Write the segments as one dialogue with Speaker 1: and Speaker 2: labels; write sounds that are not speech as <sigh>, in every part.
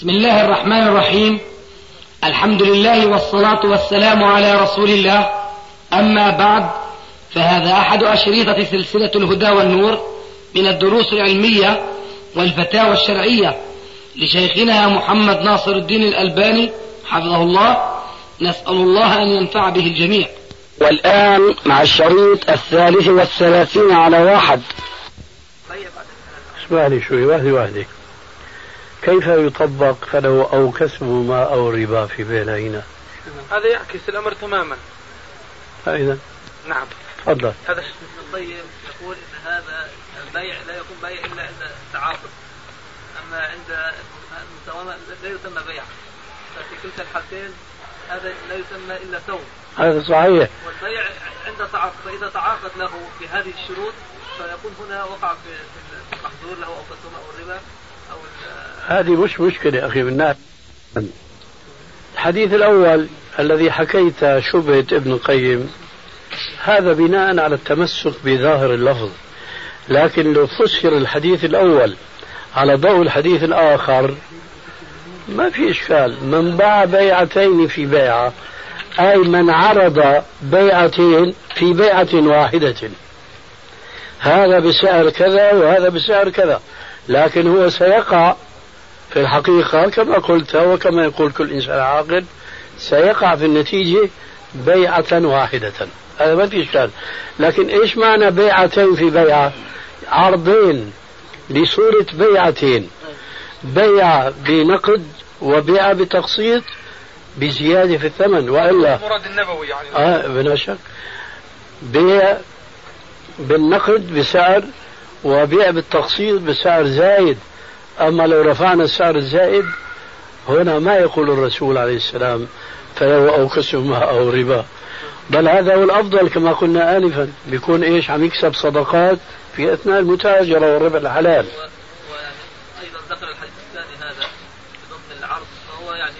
Speaker 1: بسم الله الرحمن الرحيم. الحمد لله والصلاة والسلام على رسول الله. أما بعد فهذا أحد أشريطة سلسلة الهدى والنور من الدروس العلمية والفتاوى الشرعية لشيخنا محمد ناصر الدين الألباني حفظه الله. نسأل الله أن ينفع به الجميع.
Speaker 2: والآن مع الشريط الثالث والثلاثين على واحد.
Speaker 3: اسمع لي شوي واحدة واحدة كيف يطبق فلو أو كسب ما أو ربا في بينهما
Speaker 4: هذا يعكس الأمر تماما.
Speaker 3: إذا
Speaker 4: نعم.
Speaker 3: تفضل.
Speaker 4: هذا الطيب يقول إن هذا البيع لا يكون بيع إلا عند التعاقد أما عند المساومه لا يسمى بيع. ففي كلتا الحالتين هذا لا يسمى إلا سوم
Speaker 3: هذا صحيح.
Speaker 4: والبيع عند تعاقد فإذا تعاقد له بهذه الشروط فيكون هنا وقع في المحظور له أو السوم أو الربا
Speaker 3: هذه مش مشكلة أخي بالناس. الحديث الأول الذي حكيت شبهة ابن القيم هذا بناء على التمسك بظاهر اللفظ. لكن لو فسر الحديث الأول على ضوء الحديث الآخر ما في إشكال. من باع بيعتين في بيعة أي من عرض بيعتين في بيعة واحدة. هذا بسعر كذا وهذا بسعر كذا. لكن هو سيقع في الحقيقة كما قلت وكما يقول كل إنسان عاقل سيقع في النتيجة بيعة واحدة. هذا ما في إشكال. لكن إيش معنى بيعتين في بيعة؟ عرضين لصورة بيعتين. بيع بنقد وبيع بتقسيط بزيادة في الثمن وإلا
Speaker 4: المراد النبوي يعني.
Speaker 3: آه بلا شك. بيع بالنقد بسعر وبيع بالتقسيط بسعر زايد. أما لو رفعنا السعر الزائد هنا ما يقول الرسول عليه السلام فلو أو كسب أو ربا. بل هذا هو الأفضل كما قلنا آنفا بيكون إيش؟ عم يكسب صدقات في أثناء المتاجرة والربح الحلال.
Speaker 4: الحديث الثاني هذا العرض فهو يعني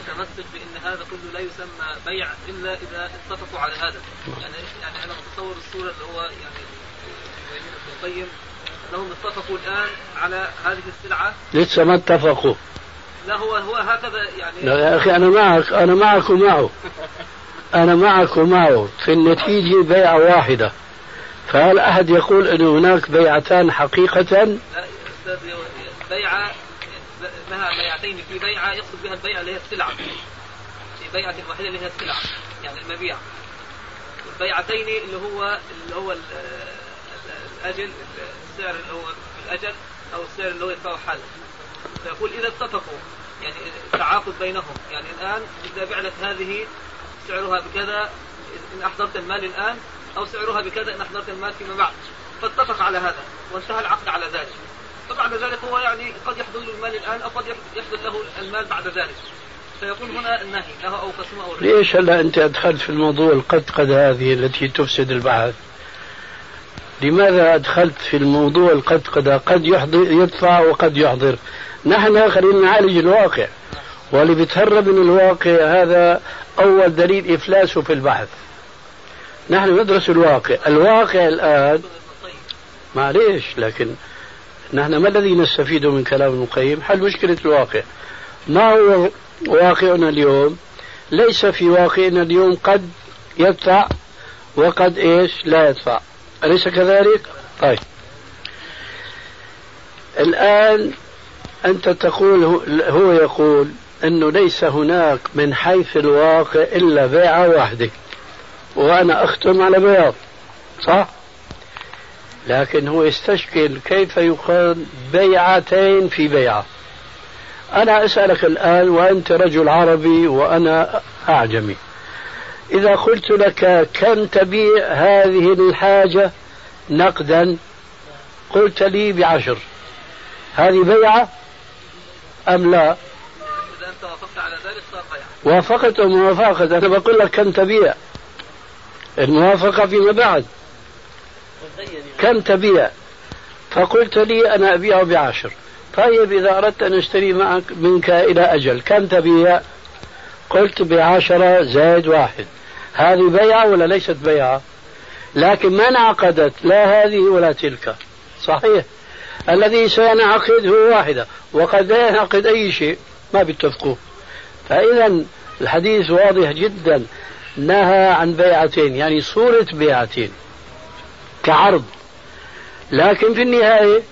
Speaker 4: متمسك بأن هذا كله لا يسمى بيع إلا إذا اتفقوا على هذا. يعني يعني أنا متصور الصورة اللي هو يعني يبين ابن القيم انهم اتفقوا الآن على هذه السلعة؟
Speaker 3: لسه ما اتفقوا.
Speaker 4: لا هو هو هكذا يعني.
Speaker 3: لا يا أخي أنا معك أنا معك ومعه أنا معك ومعه في النتيجة بيعة واحدة. فهل أحد يقول أن هناك بيعتان حقيقة
Speaker 4: لا بيعة لها بيعتين. في بيعة يقصد بها البيعة اللي هي السلعة. في بيعة واحدة اللي هي السلعة يعني المبيع. والبيعتين اللي هو اللي هو ال- الأجل السعر اللي هو الأجل أو السعر اللي هو يدفعه حالا. فيقول إذا اتفقوا يعني التعاقد بينهم يعني الآن إذا بعلت هذه سعرها بكذا إن أحضرت المال الآن أو سعرها بكذا إن أحضرت المال فيما بعد. فاتفق على هذا وانتهى العقد على ذلك. فبعد ذلك هو يعني قد يحضر له المال الآن أو قد يحدث له المال بعد ذلك. فيكون هنا النهي له أو قسمه أو الربا
Speaker 3: ليش هلا أنت أدخلت في الموضوع القد قد هذه التي تفسد البحث لماذا أدخلت في الموضوع القد قد قد يحضر يدفع وقد يحضر؟ نحن خلينا نعالج الواقع واللي بيتهرب من الواقع هذا أول دليل إفلاسه في البحث. نحن ندرس الواقع الواقع الآن معليش لكن نحن ما الذي نستفيد من كلام ابن القيم؟ حل مشكلة الواقع. ما هو واقعنا اليوم؟ ليس في واقعنا اليوم قد يدفع وقد إيش؟ لا يدفع. أليس كذلك؟ طيب. الآن أنت تقول هو يقول أنه ليس هناك من حيث الواقع إلا بيعة واحدة وأنا أختم على بياض صح؟ لكن هو يستشكل كيف يقال بيعتين في بيعة أنا أسألك الآن وأنت رجل عربي وأنا أعجمي. إذا قلت لك كم تبيع هذه الحاجة نقدا؟ قلت لي بعشر. هذه بيعة أم لا؟
Speaker 4: إذا أنت وافقت على ذلك صار بيع
Speaker 3: وافقت أم وافقت؟ أنا بقول لك كم تبيع. الموافقة فيما بعد. كم تبيع؟ فقلت لي أنا أبيع بعشر. طيب إذا أردت أن أشتري معك منك إلى أجل كم تبيع؟ قلت بعشرة زائد واحد. هذه بيعة ولا ليست بيعة؟ لكن ما انعقدت لا هذه ولا تلك. صحيح. الذي سينعقد هو واحدة. وقد لا ينعقد أي شيء ما بيتفقوا فإذا الحديث واضح جدا. نهى عن بيعتين يعني صورة بيعتين. كعرض. لكن في النهاية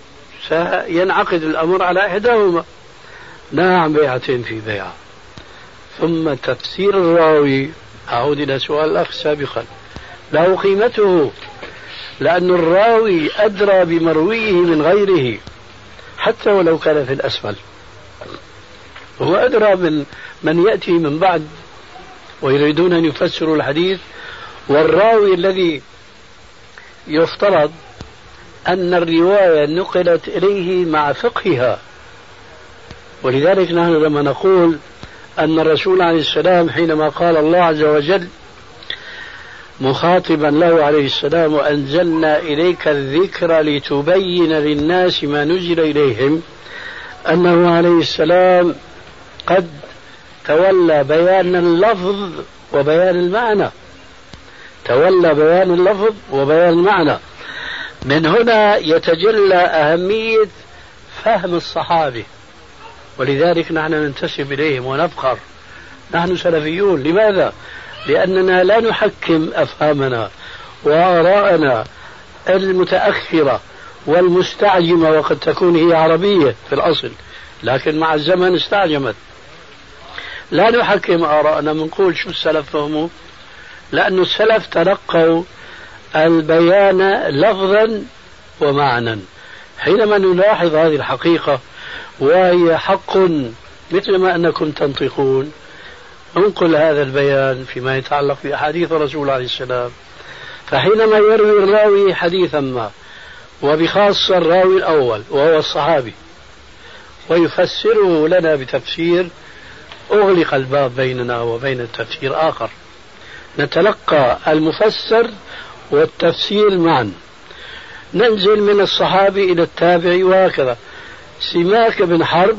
Speaker 3: سينعقد الأمر على إحداهما. نهى عن بيعتين في بيعة. ثم تفسير الراوي. أعود إلى سؤال الأخ سابقا. له قيمته لأن الراوي أدرى بمرويه من غيره حتى ولو كان في الأسفل. هو أدرى من من يأتي من بعد ويريدون أن يفسروا الحديث. والراوي الذي يفترض أن الرواية نقلت إليه مع فقهها. ولذلك نحن لما نقول أن الرسول عليه السلام حينما قال الله عز وجل مخاطبا له عليه السلام وأنزلنا إليك الذكر لتبين للناس ما نزل إليهم أنه عليه السلام قد تولى بيان اللفظ وبيان المعنى. تولى بيان اللفظ وبيان المعنى. من هنا يتجلى أهمية فهم الصحابة. ولذلك نحن ننتسب إليهم ونفخر نحن سلفيون. لماذا؟ لأننا لا نحكم أفهامنا وآراءنا المتأخرة والمستعجمة وقد تكون هي عربية في الأصل لكن مع الزمن استعجمت. لا نحكم آراءنا. بنقول شو السلف فهموا؟ لأن السلف تلقوا البيان لفظا ومعنى حينما نلاحظ هذه الحقيقة وهي حق مثل ما أنكم تنطقون. انقل هذا البيان فيما يتعلق بأحاديث الرسول عليه السلام. فحينما يروي الراوي حديثا ما وبخاصة الراوي الأول وهو الصحابي ويفسره لنا بتفسير أغلق الباب بيننا وبين التفسير آخر. نتلقى المفسر والتفسير معا. ننزل من الصحابي إلى التابعي وهكذا. سماك بن حرب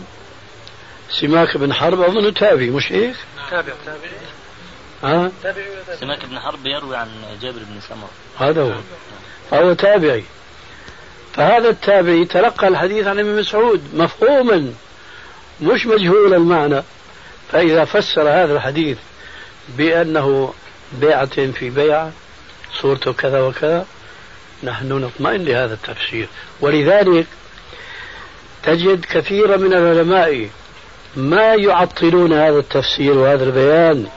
Speaker 3: سماك بن حرب أظن تابعي مش هيك؟ تابع تابعي ها؟
Speaker 5: سماك بن حرب يروي عن جابر بن سمر
Speaker 3: هذا هو. فهو تابعي. فهذا التابعي تلقى الحديث عن ابن مسعود مفهوما مش مجهول المعنى. فإذا فسر هذا الحديث بأنه بيعة في بيعة صورته كذا وكذا نحن نطمئن لهذا التفسير. ولذلك تجد كثيرا من العلماء ما يعطلون هذا التفسير وهذا البيان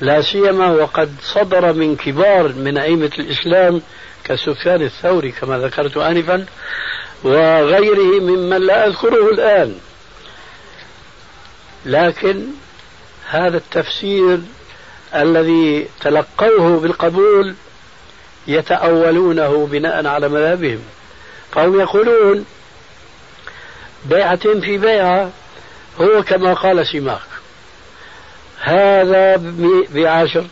Speaker 3: لا سيما وقد صدر من كبار من أئمة الإسلام كسفيان الثوري كما ذكرت آنفا وغيره ممن لا أذكره الآن. لكن هذا التفسير الذي تلقوه بالقبول يتأولونه بناء على مذهبهم. فهم يقولون بيعة في بيعة هو كما قال سماك هذا بعشر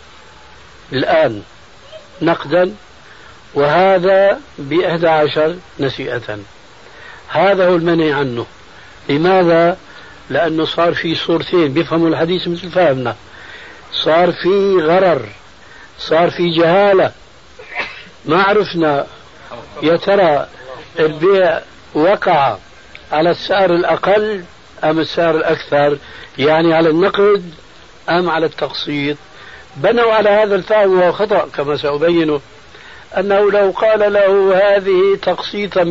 Speaker 3: الآن نقدا وهذا بإحدى عشر نسيئة. هذا هو المنع عنه. لماذا؟ لأنه صار في صورتين بيفهموا الحديث مثل فهمنا. صار في غرر صار في جهالة. ما عرفنا. يا ترى البيع وقع. على السعر الأقل أم السعر الأكثر؟ يعني على النقد أم على التقسيط؟ بنوا على هذا الفهم وهو خطأ كما سأبينه. أنه لو قال له هذه تقسيطا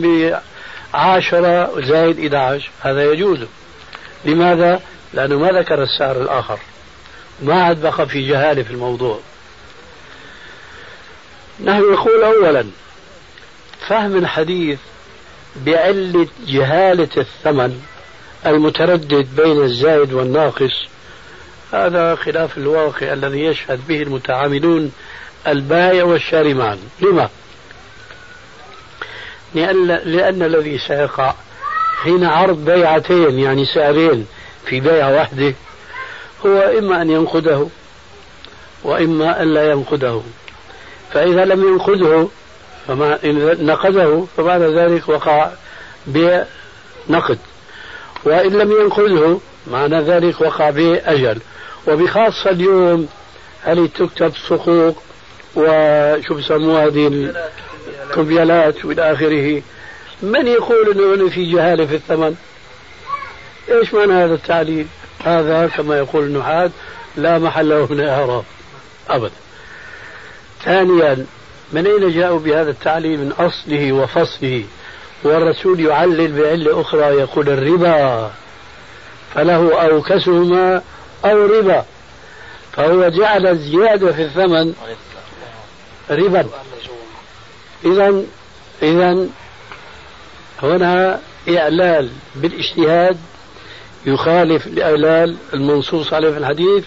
Speaker 3: بعشرة زائد 11 هذا يجوز. لماذا؟ لأنه ما ذكر السعر الآخر. ما عاد بقى في جهالة في الموضوع. نحن نقول أولا فهم الحديث بعلة جهالة الثمن المتردد بين الزائد والناقص. هذا خلاف الواقع الذي يشهد به المتعاملون البائع والشاري معا لما؟ لأن, لأن الذي سيقع حين عرض بيعتين يعني سعرين في بيعة واحدة هو إما أن ينقده وإما أن لا ينقده. فإذا لم ينقده إن نقده فبعد ذلك وقع بيع نقد. وإن لم ينقذه معنى ذلك وقع به أجل. وبخاصة اليوم هل تكتب صكوك وشو بسموها هذه الكمبيالات وإلى آخره؟ من يقول إنه في جهالة في الثمن؟ إيش معنى هذا التعليل؟ هذا كما يقول النحاة لا محل له من الإعراب أبدا. ثانيا من أين جاءوا بهذا التعليم؟ من أصله وفصله. والرسول يعلل بعلة أخرى يقول الربا. فله أو كسهما أو ربا. فهو جعل الزيادة في الثمن ربا. إذا إذا هنا إعلال بالاجتهاد يخالف الإعلال المنصوص عليه في الحديث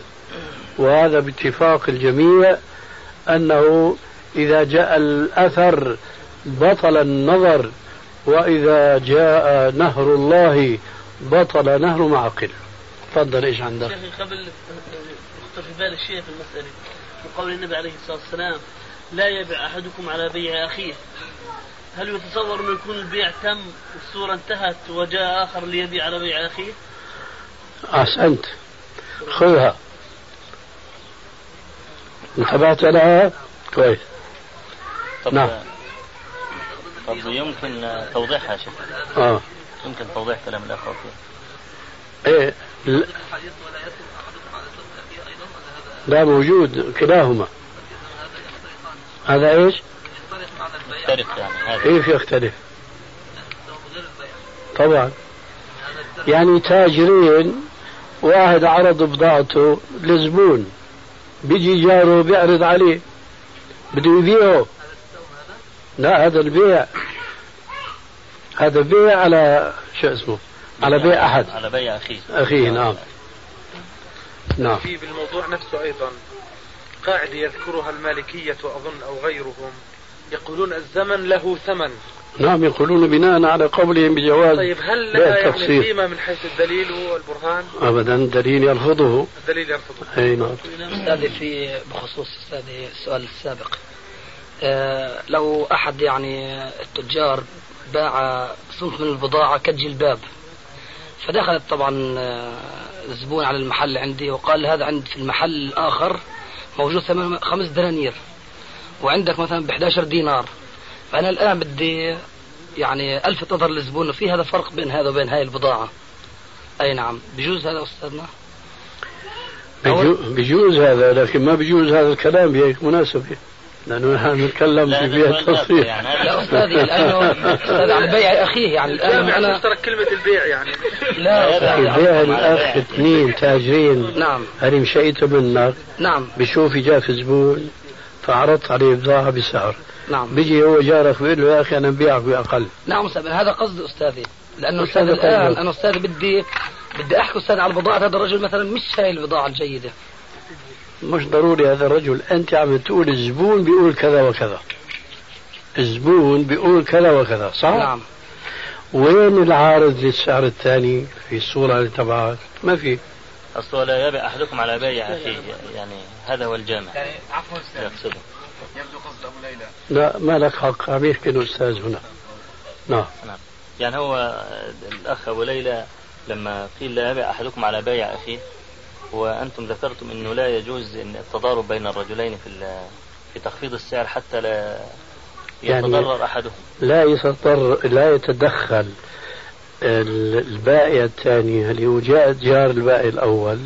Speaker 3: وهذا باتفاق الجميع أنه إذا جاء الأثر بطل النظر وإذا جاء نهر الله بطل نهر معقل. تفضل إيش عندك؟
Speaker 6: شيخي قبل يخطر في بال الشيء في المسألة وقول النبي عليه الصلاة والسلام لا يبع أحدكم على بيع أخيه. هل يتصور أنه يكون البيع تم والصورة انتهت وجاء آخر ليبيع على بيع أخيه؟
Speaker 3: أحسنت خذها. انتبهت لها؟ كويس.
Speaker 5: طب
Speaker 3: نعم.
Speaker 5: طب يمكن توضيحها يا شيخ.
Speaker 3: آه.
Speaker 5: يمكن توضيح كلام فيه.
Speaker 3: إيه لا, لا موجود كلاهما. هذا إيش؟
Speaker 4: يختلف
Speaker 5: يعني هذا.
Speaker 3: كيف يختلف؟ طبعا. يعني تاجرين واحد عرض بضاعته لزبون بيجي جاره بيعرض عليه بده يبيعه. لا هذا البيع هذا بيع على شو اسمه؟ على بيع أحد.
Speaker 5: على بيع أخيه.
Speaker 3: أخيه نعم. نعم.
Speaker 7: في بالموضوع نفسه أيضا قاعدة يذكرها المالكية أظن أو غيرهم يقولون الزمن له ثمن.
Speaker 3: نعم يقولون بناء على قولهم بجواز
Speaker 7: طيب هل لها يعني. قيمة من حيث الدليل والبرهان
Speaker 3: أبدا دليل يرفضه
Speaker 7: الدليل يرفضه
Speaker 3: أي نعم.
Speaker 1: أستاذي في بخصوص أستاذي السؤال السابق. لو أحد يعني التجار باع صنف من البضاعة كالجلباب فدخلت طبعا آه، زبون على المحل عندي وقال هذا عند في المحل الآخر موجود ثمن خمس دنانير وعندك مثلا ب 11 دينار. فأنا الآن بدي يعني ألفت نظر للزبون في هذا فرق بين هذا وبين هاي البضاعة. أي نعم. بجوز هذا أستاذنا؟
Speaker 3: بيجوز هذا لكن ما بيجوز هذا الكلام بهيك مناسبة. لأنه نحن نتكلم في
Speaker 5: آخر
Speaker 3: التصريح
Speaker 5: يعني
Speaker 1: لا
Speaker 5: هذا
Speaker 1: أستاذي لأنه أستاذ على بيع أخيه يعني الآن
Speaker 7: جامع
Speaker 1: أنا
Speaker 7: مشترك كلمة البيع يعني.
Speaker 1: لا
Speaker 3: بيع الأخ اثنين تاجرين.
Speaker 1: نعم.
Speaker 3: أنا مشيته منك.
Speaker 1: نعم.
Speaker 3: بشوف جاك زبون فعرضت عليه بضاعة بسعر.
Speaker 1: نعم.
Speaker 3: بيجي هو جارك بيقول له يا أخي أنا ببيعك بأقل.
Speaker 1: نعم أستاذ هذا قصدي أستاذ
Speaker 3: هذا
Speaker 1: الآن
Speaker 3: قصدك؟
Speaker 1: أنا أستاذ بدي بدي أحكي أستاذ على بضاعة هذا الرجل مثلا مش هاي البضاعة الجيدة.
Speaker 3: مش ضروري هذا الرجل. أنت عم تقول الزبون بيقول كذا وكذا. الزبون بيقول كذا وكذا صح؟
Speaker 1: نعم.
Speaker 3: وين العارض للسعر الثاني؟ في الصورة اللي تبعك؟ ما في.
Speaker 5: أصله لا يبيع أحدكم على بيع أخيه يعني هذا هو الجامع.
Speaker 8: يعني عفوا أستاذ.
Speaker 5: يقصده.
Speaker 8: يبدو قصد أبو ليلى.
Speaker 3: لا ما لك حق. عم يحكي الأستاذ هنا. نعم.
Speaker 5: يعني هو الأخ أبو ليلى لما قيل لا يبيع أحدكم على بيع أخيه وأنتم ذكرتم أنه لا يجوز أن التضارب بين الرجلين في في تخفيض السعر حتى لا
Speaker 3: يعني-
Speaker 5: يتضرر أحدهم.
Speaker 3: لا يتضر لا يتدخل ال- البائع الثاني. اللي هو جاء جار البائع الأول؟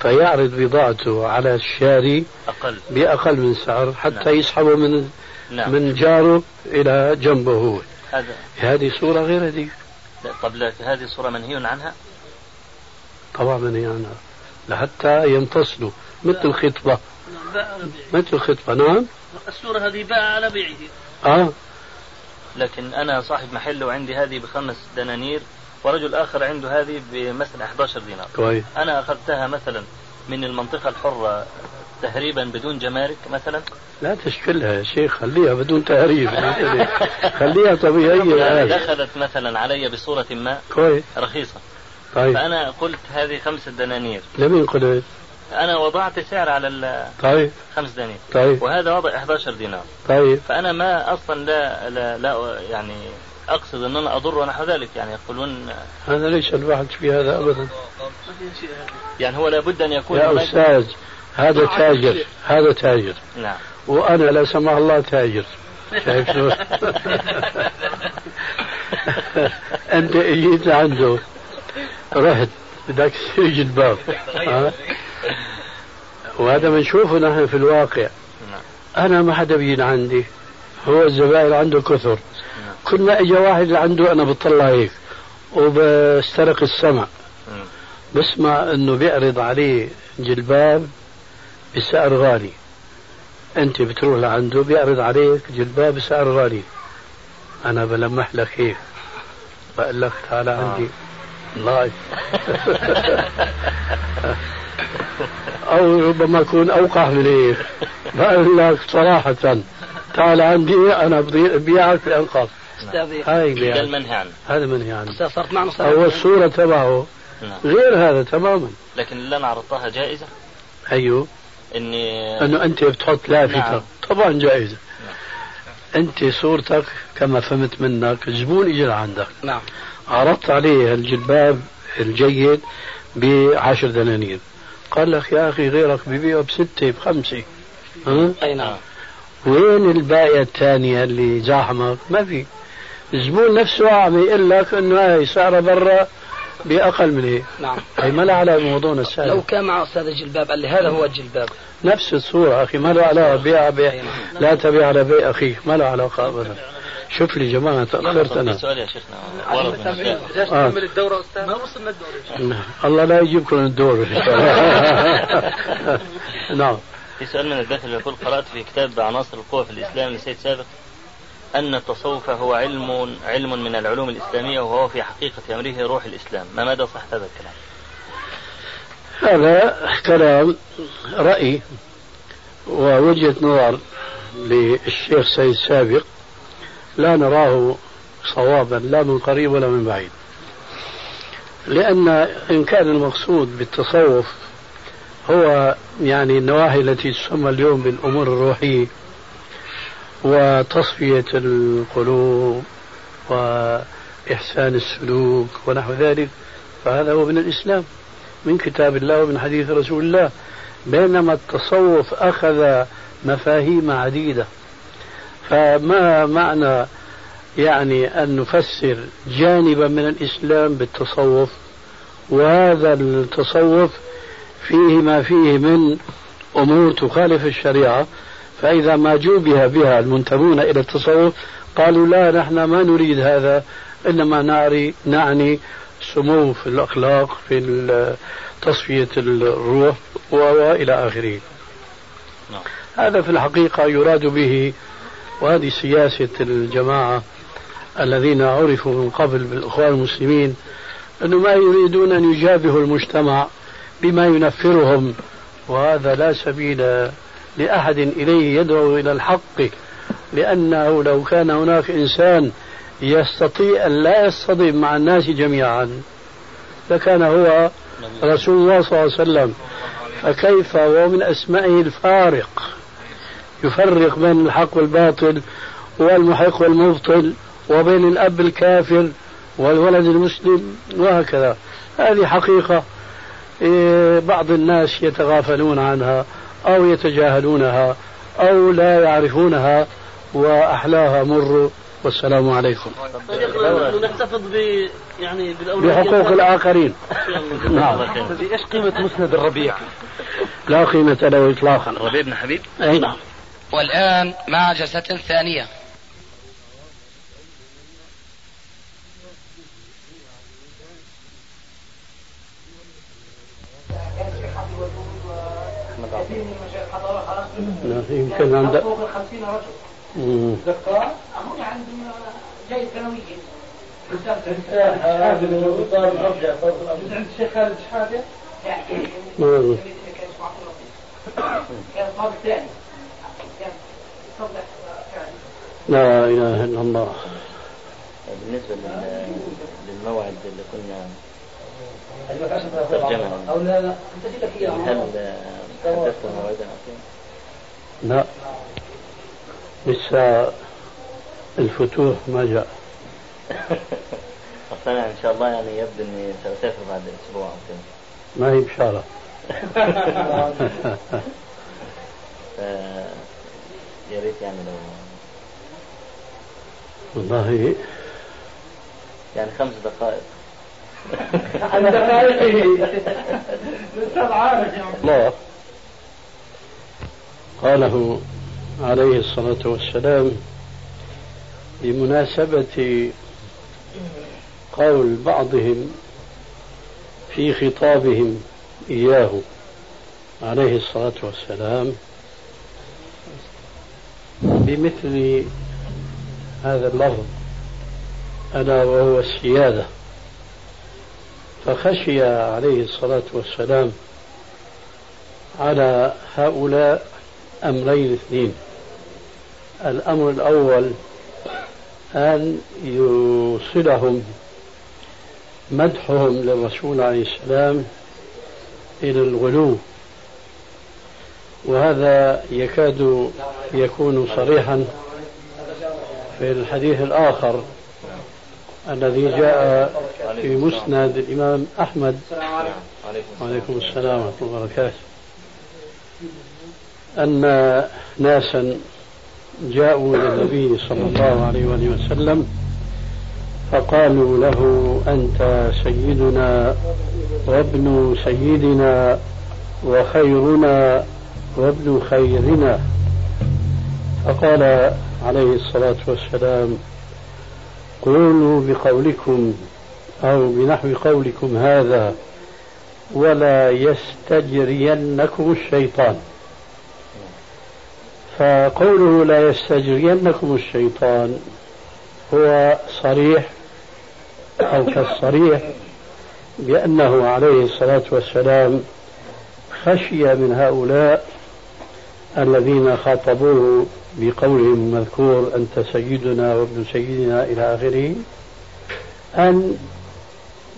Speaker 3: فيعرض بضاعته على الشاري
Speaker 5: أقل.
Speaker 3: بأقل من سعر حتى
Speaker 5: نعم.
Speaker 3: يسحبه من
Speaker 5: نعم.
Speaker 3: من جاره إلى جنبه. هو
Speaker 5: هذا
Speaker 3: هذه صورة غير هذه
Speaker 5: لا، طب هذه صورة منهي عنها؟
Speaker 3: طبعا من عنها. لحتى ينفصلوا مثل الخطبة.
Speaker 6: بيعه.
Speaker 3: مثل الخطبة نعم.
Speaker 6: الصورة هذه باع على بيعه.
Speaker 3: آه.
Speaker 5: لكن أنا صاحب محل وعندي هذه بخمس دنانير ورجل آخر عنده هذه بمثلا 11 دينار.
Speaker 3: كويس.
Speaker 5: أنا أخذتها مثلا من المنطقة الحرة تهريبا بدون جمارك مثلا.
Speaker 3: لا تشكلها يا شيخ خليها بدون تهريب. <laughs> خليها طبيعية.
Speaker 5: دخلت مثلا علي بصورة ما
Speaker 3: كويس.
Speaker 5: رخيصة.
Speaker 3: طيب.
Speaker 5: فأنا قلت هذه خمسة دنانير.
Speaker 3: لمين قلت
Speaker 5: أنا وضعت سعر على الخمس
Speaker 3: طيب.
Speaker 5: دنانير.
Speaker 3: طيب.
Speaker 5: وهذا وضع 11 دينار.
Speaker 3: طيب.
Speaker 5: فأنا ما أصلا لا لا, لا يعني أقصد أن أنا أضر ونحو ذلك. يعني يقولون
Speaker 3: هذا ليس البحث في هذا أبدا.
Speaker 5: يعني هو لابد أن يكون
Speaker 3: يا أستاذ هذا تاجر هذا تاجر.
Speaker 5: نعم.
Speaker 3: وأنا لا سمح الله تاجر. <laughs> شايف؟ <laughs> أنت إجيت لعنده رحت بدك تصير جلباب ها؟ وهذا بنشوفه نحن في الواقع. أنا ما حدا بيجي عندي هو الزبائن عنده كثر. كل ما اجى واحد عنده أنا بطلع هيك. وبسترق السمع. بسمع إنه بيعرض عليه جلباب بسعر غالي. أنت بتروح لعنده بيعرض عليك جلباب بسعر غالي. أنا بلمح لك هيك. بقول لك تعال عندي. لايف أو ربما أكون اوقع من هيك بقول لك صراحة. تعال عندي أنا ببيعك بانقاذ
Speaker 2: استاذي
Speaker 3: هاي بيعك.
Speaker 5: المنهي عنه
Speaker 3: هذا منهي عنه
Speaker 2: أستاذ صارت معنا
Speaker 3: هو الصورة تبعه.
Speaker 5: نعم.
Speaker 3: غير هذا تماما.
Speaker 5: لكن اللي أنا عرضتها جائزة؟
Speaker 3: أيوه.
Speaker 5: إني
Speaker 3: أنه أنت بتحط لافتة
Speaker 5: نعم.
Speaker 3: طبعا جائزة. أنت صورتك كما فهمت منك الزبون اجى لعندك
Speaker 2: نعم.
Speaker 3: عرضت عليه الجلباب الجيد بعشر دنانير. قال لك يا أخي غيرك ببيعه بستة بخمسة. ها؟
Speaker 2: أي نعم.
Speaker 3: وين الباقية الثانية اللي زاحمك؟ ما في. الزبون نفسه عم يقول لك إنه هاي سعرها برا بأقل من هيك.
Speaker 2: نعم.
Speaker 3: هي ما لها علاقة بموضوعنا
Speaker 2: لو
Speaker 3: السابق
Speaker 2: كان مع أستاذ الجلباب قال لي هذا هو الجلباب.
Speaker 3: نفس الصورة أخي ما له علاقة بيع بيع لا تبيع على بيع أخيك ما له علاقة أبدا. شوف لي جماعة تأخرت أنا.
Speaker 5: سؤال يا شيخنا. ورد
Speaker 3: آه.
Speaker 7: نكمل الدورة أستاذ؟
Speaker 6: ما وصلنا الدوري
Speaker 3: الله لا يجيبكم الدور <laughs> نعم.
Speaker 5: في سؤال من الداخل يقول قرأت في كتاب عناصر القوة في الإسلام لسيد سابق أن التصوف هو علم علم من العلوم الإسلامية وهو في حقيقة أمره روح الإسلام. ما مدى صحة هذا الكلام؟
Speaker 3: هذا كلام رأي ووجهة نظر للشيخ سيد سابق. لا نراه صوابا لا من قريب ولا من بعيد. لأن إن كان المقصود بالتصوف هو يعني النواحي التي تسمى اليوم بالأمور الروحية وتصفية القلوب وإحسان السلوك ونحو ذلك. فهذا هو من الإسلام من كتاب الله ومن حديث رسول الله. بينما التصوف أخذ مفاهيم عديدة فما معنى يعني أن نفسر جانبا من الإسلام بالتصوف وهذا التصوف فيه ما فيه من أمور تخالف الشريعة فإذا ما جوبها بها المنتمون إلى التصوف قالوا لا نحن ما نريد هذا إنما نعري نعني سمو في الأخلاق في تصفية الروح وإلى آخره
Speaker 5: نعم.
Speaker 3: هذا في الحقيقة يراد به وهذه سياسة الجماعة الذين عرفوا من قبل بالإخوان المسلمين أنه ما يريدون أن يجابهوا المجتمع بما ينفرهم وهذا لا سبيل لأحد إليه يدعو إلى الحق لأنه لو كان هناك إنسان يستطيع أن لا يصطدم مع الناس جميعا لكان هو رسول الله صلى الله عليه وسلم فكيف ومن أسمائه الفارق؟ يفرق بين الحق والباطل والمحق والمبطل وبين الأب الكافر والولد المسلم وهكذا. هذه حقيقة إيه، بعض الناس يتغافلون عنها أو يتجاهلونها أو لا يعرفونها وأحلاها مر. والسلام عليكم.
Speaker 6: نحتفظ ب يعني
Speaker 3: بحقوق الآخرين. <laughs> نعم.
Speaker 7: إيش قيمة مسند الربيع؟
Speaker 3: لا قيمة له إطلاقا.
Speaker 5: ربيع بن حبيب؟
Speaker 3: أي نعم.
Speaker 1: والآن مع جلسة ثانية
Speaker 3: لا، يمكن عند
Speaker 9: فوق ال 50 رجل. دكتور هم عندهم جيد ثانوية عند الشيخ خالد شحاتة
Speaker 3: مم.
Speaker 9: كان الطالب الثاني كان
Speaker 3: لا إله إلا الله.
Speaker 5: بالنسبة لل- للموعد اللي كنا ترجمة
Speaker 9: أو لا لا. أنت لك إياه.
Speaker 5: هل حدثت موعدا؟
Speaker 3: لا. لسه الفتوح ما جاء. <laughs>
Speaker 5: أصل أنا إن شاء الله يعني يبدو إني سأسافر بعد أسبوع أو كذا.
Speaker 3: ما هي بشارة. <laughs> <laughs>
Speaker 5: ف يا ريت يعني لو
Speaker 3: والله.
Speaker 5: يعني خمس دقائق.
Speaker 9: عن دقائقه الاستاذ عارف يا
Speaker 3: الله قاله عليه الصلاة والسلام بمناسبة قول بعضهم في خطابهم إياه عليه الصلاة والسلام بمثل هذا اللفظ ألا وهو السيادة. فخشي عليه الصلاة والسلام على هؤلاء أمرين اثنين. الأمر الأول أن يوصلهم مدحهم للرسول عليه السلام إلى الغلو. وهذا يكاد يكون صريحا في الحديث الآخر الذي جاء في مسند الإمام أحمد. وعليكم السلام ورحمة الله وبركاته. أن ناسا جاءوا إلى النبي صلى الله عليه وآله وسلم فقالوا له أنت سيدنا وابن سيدنا وخيرنا وابن خيرنا. فقال عليه الصلاة والسلام قولوا بقولكم أو بنحو قولكم هذا ولا يستجرينكم الشيطان. فقوله لا يستجرينكم الشيطان هو صريح أو كالصريح بأنه عليه الصلاة والسلام خشي من هؤلاء الذين خاطبوه بقولهم المذكور أنت سيدنا وابن سيدنا إلى آخره أن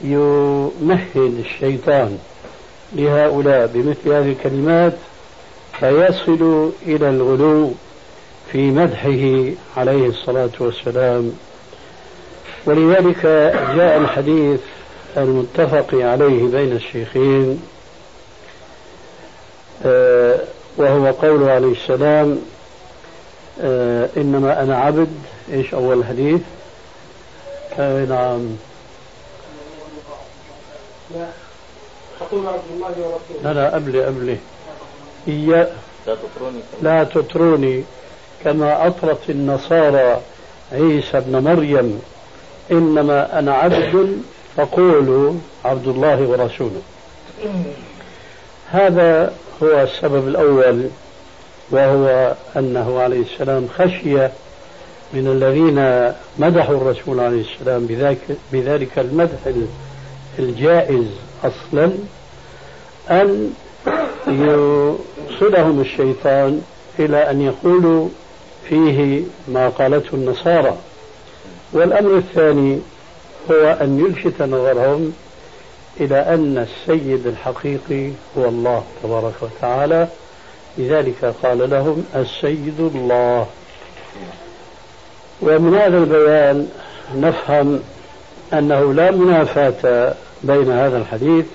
Speaker 3: يمهد الشيطان لهؤلاء بمثل هذه الكلمات فيصل إلى الغلو في مدحه عليه الصلاة والسلام. ولذلك جاء الحديث المتفق عليه بين الشيخين آه، وهو قوله عليه السلام آه، إنما أنا عبد إيش أول الحديث آه، نعم. لا. لا قبلي قبلي. إيا.
Speaker 5: لا تطروني.
Speaker 3: لا تطروني. كما أطرت النصارى عيسى ابن مريم إنما أنا عبد فقولوا عبد الله ورسوله. هذا هو السبب الأول وهو أنه عليه السلام خشي من الذين مدحوا الرسول عليه السلام بذلك, بذلك المدح الجائز أصلا أن يوصلهم الشيطان إلى أن يقولوا فيه ما قالته النصارى. والأمر الثاني هو أن يلفت نظرهم إلى أن السيد الحقيقي هو الله تبارك وتعالى. لذلك قال لهم السيد الله. ومن هذا البيان نفهم أنه لا منافاة بين هذا الحديث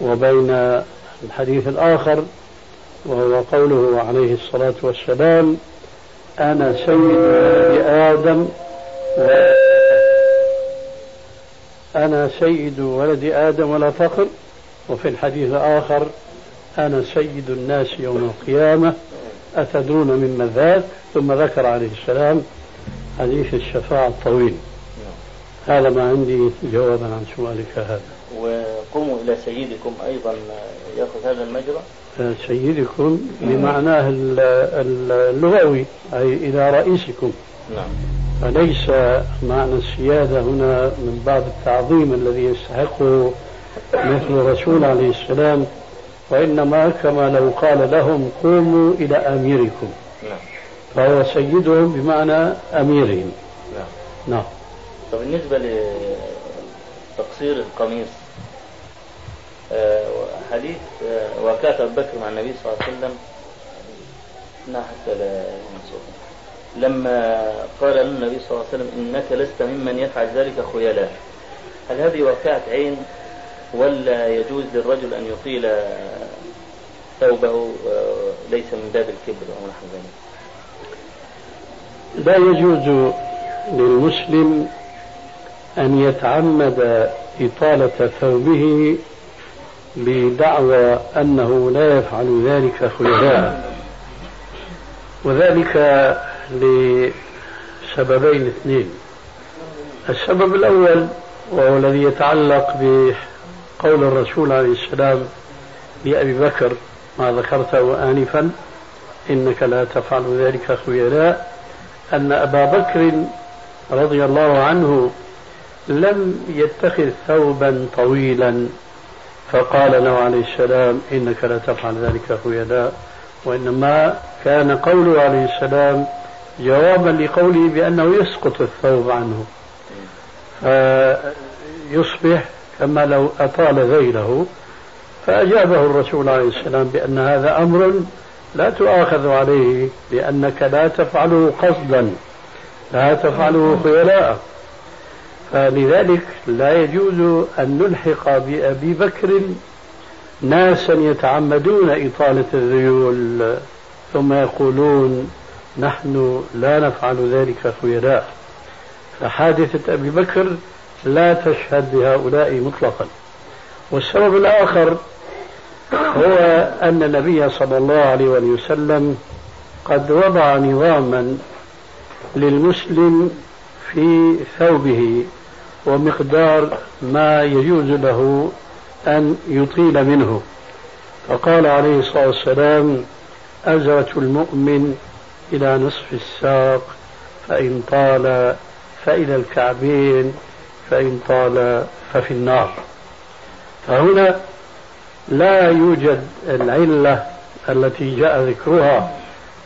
Speaker 3: وبين الحديث الآخر وهو قوله عليه الصلاة والسلام أنا سيد آدم و أنا سيد ولد آدم ولا فخر وفي الحديث الآخر أنا سيد الناس يوم القيامة أتدرون مما ذاك ثم ذكر عليه السلام حديث الشفاعة الطويل. هذا ما عندي جوابا عن سؤالك هذا.
Speaker 5: وقوموا إلى سيدكم أيضا يأخذ هذا المجرى؟
Speaker 3: سيدكم بمعناه اللغوي أي إلى رئيسكم.
Speaker 5: نعم.
Speaker 3: فليس معنى السيادة هنا من باب التعظيم الذي يستحقه مثل الرسول عليه السلام؟ وإنما كما لو قال لهم قوموا إلى أميركم.
Speaker 5: نعم.
Speaker 3: فهو سيدهم بمعنى أميرهم.
Speaker 5: نعم.
Speaker 3: نعم.
Speaker 5: طب بالنسبة لتقصير القميص آه، حديث آه، وكاة أبو بكر مع النبي صلى الله عليه وسلم لا حتى لا ينسوه لما قال له النبي صلى الله عليه وسلم إنك لست ممن يفعل ذلك خيلاء هل هذه وكاة عين ولا يجوز للرجل أن يطيل ثوبه ليس من باب الكبر أو نحو ذلك؟
Speaker 3: لا يجوز للمسلم أن يتعمد إطالة ثوبه بدعوى أنه لا يفعل ذلك خيلاء وذلك لسببين اثنين. السبب الأول وهو الذي يتعلق بقول الرسول عليه السلام لأبي بكر ما ذكرته آنفا إنك لا تفعل ذلك خيلاء أن أبا بكر رضي الله عنه لم يتخذ ثوبا طويلا فقال له عليه السلام إنك لا تفعل ذلك خيلاء وإنما كان قوله عليه السلام جوابا لقوله بأنه يسقط الثوب عنه. فيصبح كما لو أطال ذيله. فأجابه الرسول عليه السلام بأن هذا أمر لا تؤاخذ عليه لأنك لا تفعله قصدا لا تفعله خيلاء. فلذلك لا يجوز أن نلحق بأبي بكر ناسا يتعمدون إطالة الذيول ثم يقولون نحن لا نفعل ذلك خيلاء فحادثة أبي بكر لا تشهد بهؤلاء مطلقا. والسبب الآخر هو أن النبي صلى الله عليه وسلم قد وضع نظاما للمسلم في ثوبه ومقدار ما يجوز له أن يطيل منه. فقال عليه الصلاة والسلام أزرة المؤمن إلى نصف الساق فإن طال فإلى الكعبين فإن طال ففي النار. فهنا لا يوجد العلة التي جاء ذكرها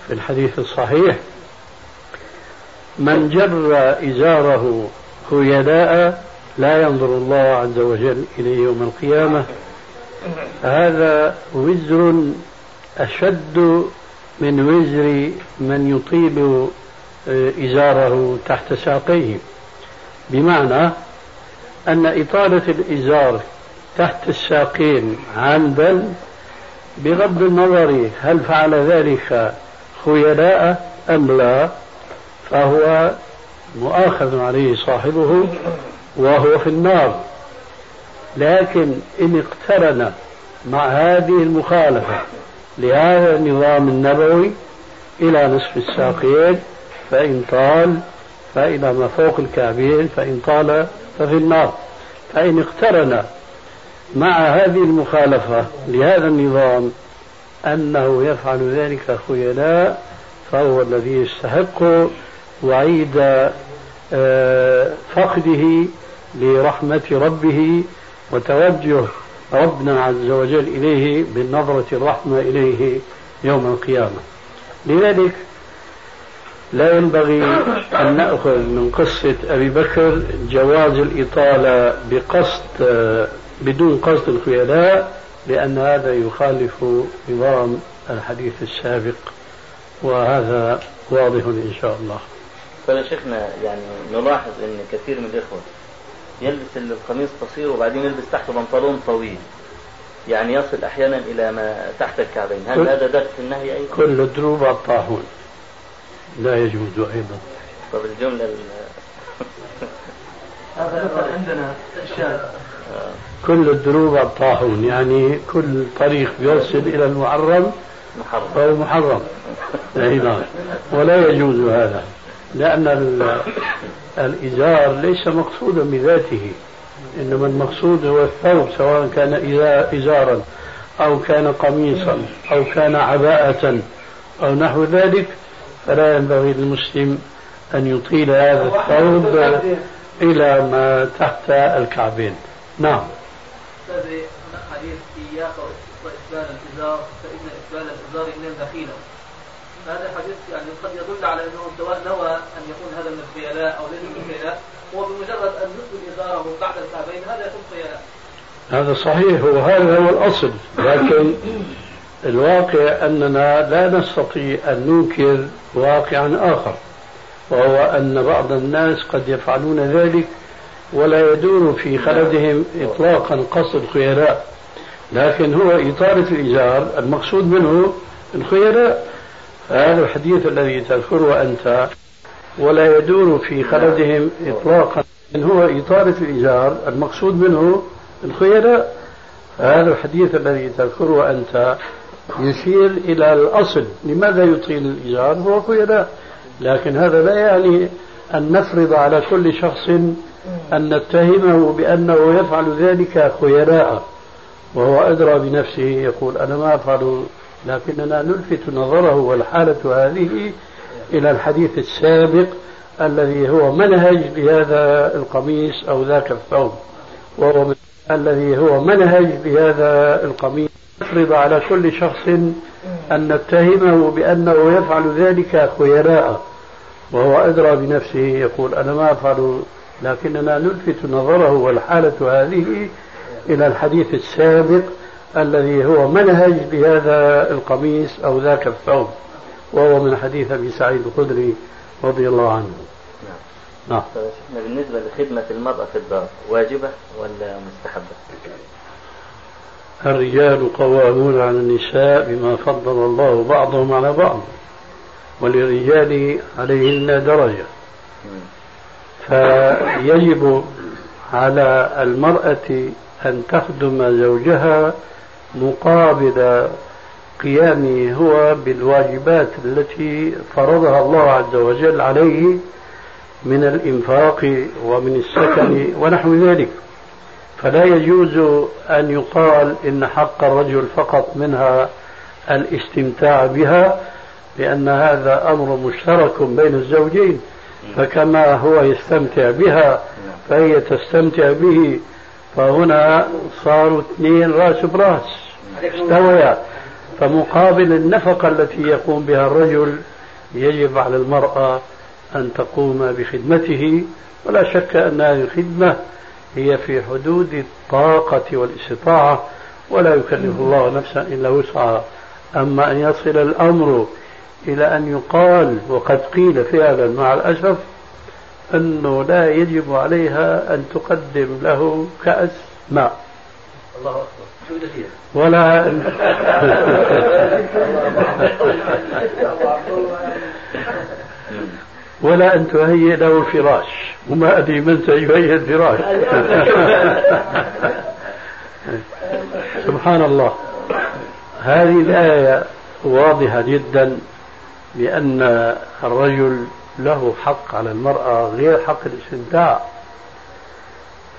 Speaker 3: في الحديث الصحيح. من جر إزاره خيلاء لا ينظر الله عز وجل إليه يوم القيامة. هذا وزر أشد من وزر من يطيل آه، إزاره تحت ساقيه. بمعنى أن إطالة الإزار تحت الساقين عمدا بغض النظر هل فعل ذلك خيلاء أم لا فهو مؤاخذ عليه صاحبه وهو في النار. لكن إن اقترن مع هذه المخالفة لهذا النظام النبوي إلى نصف الساقين فإن طال فإلى ما فوق الكعبين فإن طال ففي النار. فإن اقترن مع هذه المخالفة لهذا النظام أنه يفعل ذلك خيلاء فهو الذي يستحق وعيد آه، فقده لرحمة ربه وتوجه ربنا عز وجل إليه بالنظرة الرحمة إليه يوم القيامة. لذلك لا ينبغي أن نأخذ من قصة أبي بكر جواز الإطالة بقصد بدون قصد الخيلاء لأن هذا يخالف نظام الحديث السابق وهذا واضح إن شاء الله.
Speaker 5: فيا شيخنا يعني نلاحظ أن كثير من الإخوة يلبس القميص قصير وبعدين يلبس تحته بنطلون طويل. يعني يصل أحيانا إلى ما تحت الكعبين. هل هذا داخل في النهي أيضا؟
Speaker 3: كل الدروب عالطاحون لا يجوز أيضا.
Speaker 5: طب الجملة <laughs>
Speaker 6: هذا عندنا بالشام
Speaker 3: كل الدروب عالطاحون يعني كل طريق بيوصل إلى المحرم
Speaker 5: محرم.
Speaker 3: فهو محرم. <laughs> نعم. ولا يجوز هذا. لأن الإزار ليس مقصودا بذاته. إنما المقصود هو الثوب سواء كان إزارا أو كان قميصا أو كان عباءة أو نحو ذلك فلا ينبغي للمسلم أن يطيل هذا الثوب إلى ما تحت الكعبين. نعم.
Speaker 4: حديث إياك وإسبال الإزار فإن إسبال الإزار من الدخيلة هذا الحديث يعني قد يدل على أنه سواء نوى أن يكون هذا من الخيلاء أو ليس من الخيلاء هو بمجرد أن نسبل ازاره بعد الكعبين هذا يكون خيلاء.
Speaker 3: هذا صحيح وهذا هو الأصل لكن الواقع أننا لا نستطيع أن ننكر واقعا آخر وهو أن بعض الناس قد يفعلون ذلك ولا يدور في خلدهم اطلاقا قصد الخيلاء لكن هو إطالة الإزار المقصود منه الخيلاء هذا الحديث الذي تذكره أنت ولا يدور في خلدهم إطلاقا. إن هو إطالة الإيجار المقصود منه الخيلاء هذا الحديث الذي تذكره أنت يشير إلى الأصل. لماذا يطيل الإيجار هو خيلاء لكن هذا لا يعني أن نفرض على كل شخص أن نتهمه بأنه يفعل ذلك خيلاء وهو أدرى بنفسه يقول أنا ما أفعل لكننا نلفت نظره والحالة هذه إلى الحديث السابق الذي هو منهج لهذا القميص أو ذاك الثوب وهو من الذي هو منهج لهذا القميص. نفرض على كل شخص أن نتهمه بأنه يفعل ذلك خيلاء وهو أدرى بنفسه يقول أنا ما أفعل لكننا نلفت نظره والحالة هذه إلى الحديث السابق الذي هو منهج لهذا القميص أو ذاك الثوب وهو من حديث أبي سعيد الخدري رضي الله عنه.
Speaker 5: نعم. بالنسبة لخدمة المرأة في الدار واجبة ولا مستحبة؟
Speaker 3: الرجال قوامون على النساء بما فضل الله بعضهم على بعض وللرجال عليهن درجة. فيجب على المرأة أن تخدم زوجها مقابل قيامه هو بالواجبات التي فرضها الله عز وجل عليه من الإنفاق ومن السكن ونحو ذلك. فلا يجوز أن يقال إن حق الرجل فقط منها الاستمتاع بها لأن هذا أمر مشترك بين الزوجين. فكما هو يستمتع بها فهي تستمتع به فهنا صاروا اثنين راس براس. استويا فمقابل النفقة التي يقوم بها الرجل يجب على المرأة أن تقوم بخدمته. ولا شك أن هذه الخدمة هي في حدود الطاقة والاستطاعة ولا يكلف الله نفسا إلا وسعها. أما أن يصل الأمر إلى أن يقال وقد قيل فعلا مع الأسف أنه لا يجب عليها أن تقدم له كأس ماء. الله أكبر. ولا <laughs> ولا أن تهيئ له فراش. وما أدري من سيهيئ الفراش <laughs> سبحان الله. هذه الآية واضحة جدا بأن الرجل له حق على المرأة غير حق الاستمتاع.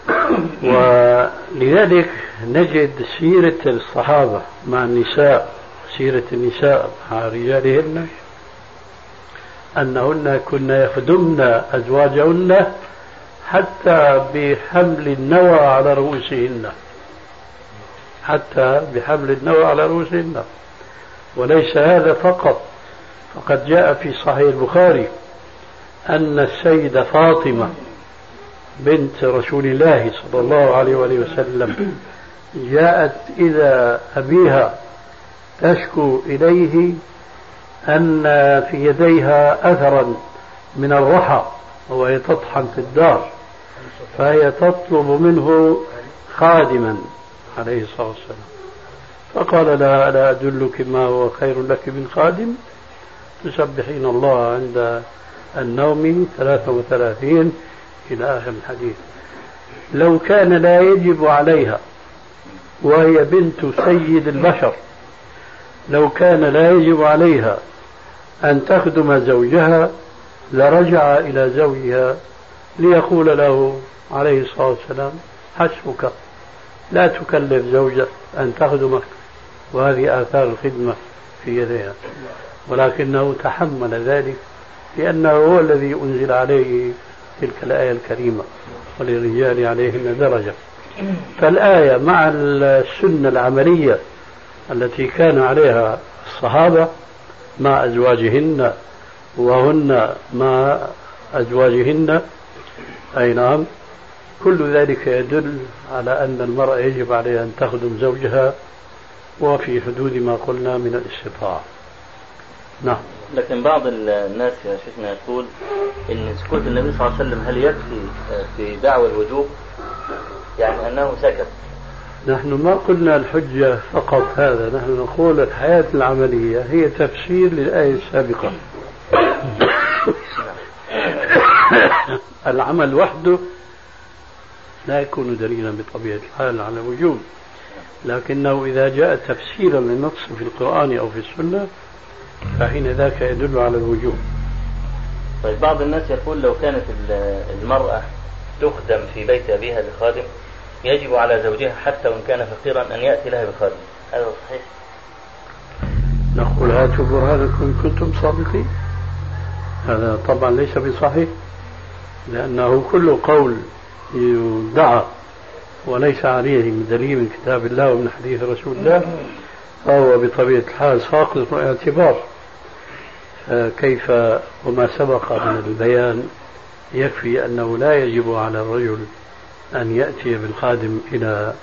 Speaker 3: <coughs> ولذلك نجد سيرة الصحابة مع النساء سيرة النساء مع رجالهن أنهن كن يخدمن أزواجهن حتى بحمل النوى على رؤوسهن. حتى بحمل النوى على رؤوسهن. وليس هذا فقط فقد جاء في صحيح البخاري. أن السيدة فاطمة بنت رسول الله صلى الله عليه وآله وسلم جاءت إلى أبيها تشكو إليه أن في يديها أثرا من الرحى وهي تطحن في الدار فهي تطلب منه خادما عليه الصلاة والسلام. فقال لها ألا أدلك ما هو خير لك من خادم؟ تسبحين الله عند النوم ثلاثة وثلاثين إلى آخر الحديث. لو كان لا يجب عليها وهي بنت سيد البشر لو كان لا يجب عليها أن تخدم زوجها لرجع إلى زوجها ليقول له عليه الصلاة والسلام حسبك لا تكلف زوجك أن تخدمك وهذه آثار الخدمة في يديها. ولكنه تحمل ذلك لأنه هو الذي أنزل عليه تلك الآية الكريمة وللرجال عليهن درجة. فالآية مع السنة العملية التي كان عليها الصحابة مع أزواجهن وهن مع أزواجهن أي نعم كل ذلك يدل على أن المرأة يجب عليها أن تخدم زوجها وفي حدود ما قلنا من الاستطاعة. نعم.
Speaker 5: لكن بعض الناس يا شيخنا يقول إن سكوت النبي صلى الله عليه وسلم هل يكفي في دعوى الوجوب؟ يعني أنه سكت.
Speaker 3: نحن ما قلنا الحجة فقط هذا، نحن نقول الحياة العملية هي تفسير للآية السابقة. العمل وحده لا يكون دليلا بطبيعة الحال على الوجوب لكنه إذا جاء تفسيرا للنص في القرآن أو في السنة فحين ذاك يدل على الوجوب
Speaker 5: طيب بعض الناس يقول لو كانت المرأة تخدم في بيت أبيها بخادم يجب على زوجها حتى وإن كان فقيرا أن يأتي لها بخادم. هذا صحيح؟
Speaker 3: نقول هاتوا برهانكم كنتم صادقين. هذا طبعا ليس بصحيح لأنه كل قول يدعى وليس عليه من دليل من كتاب الله ومن حديث رسول الله. فهو بطبيعة الحال ساقط اعتبار. كيف وما سبق من البيان يكفي أنه لا يجب على الرجل أن يأتي بالخادم إلى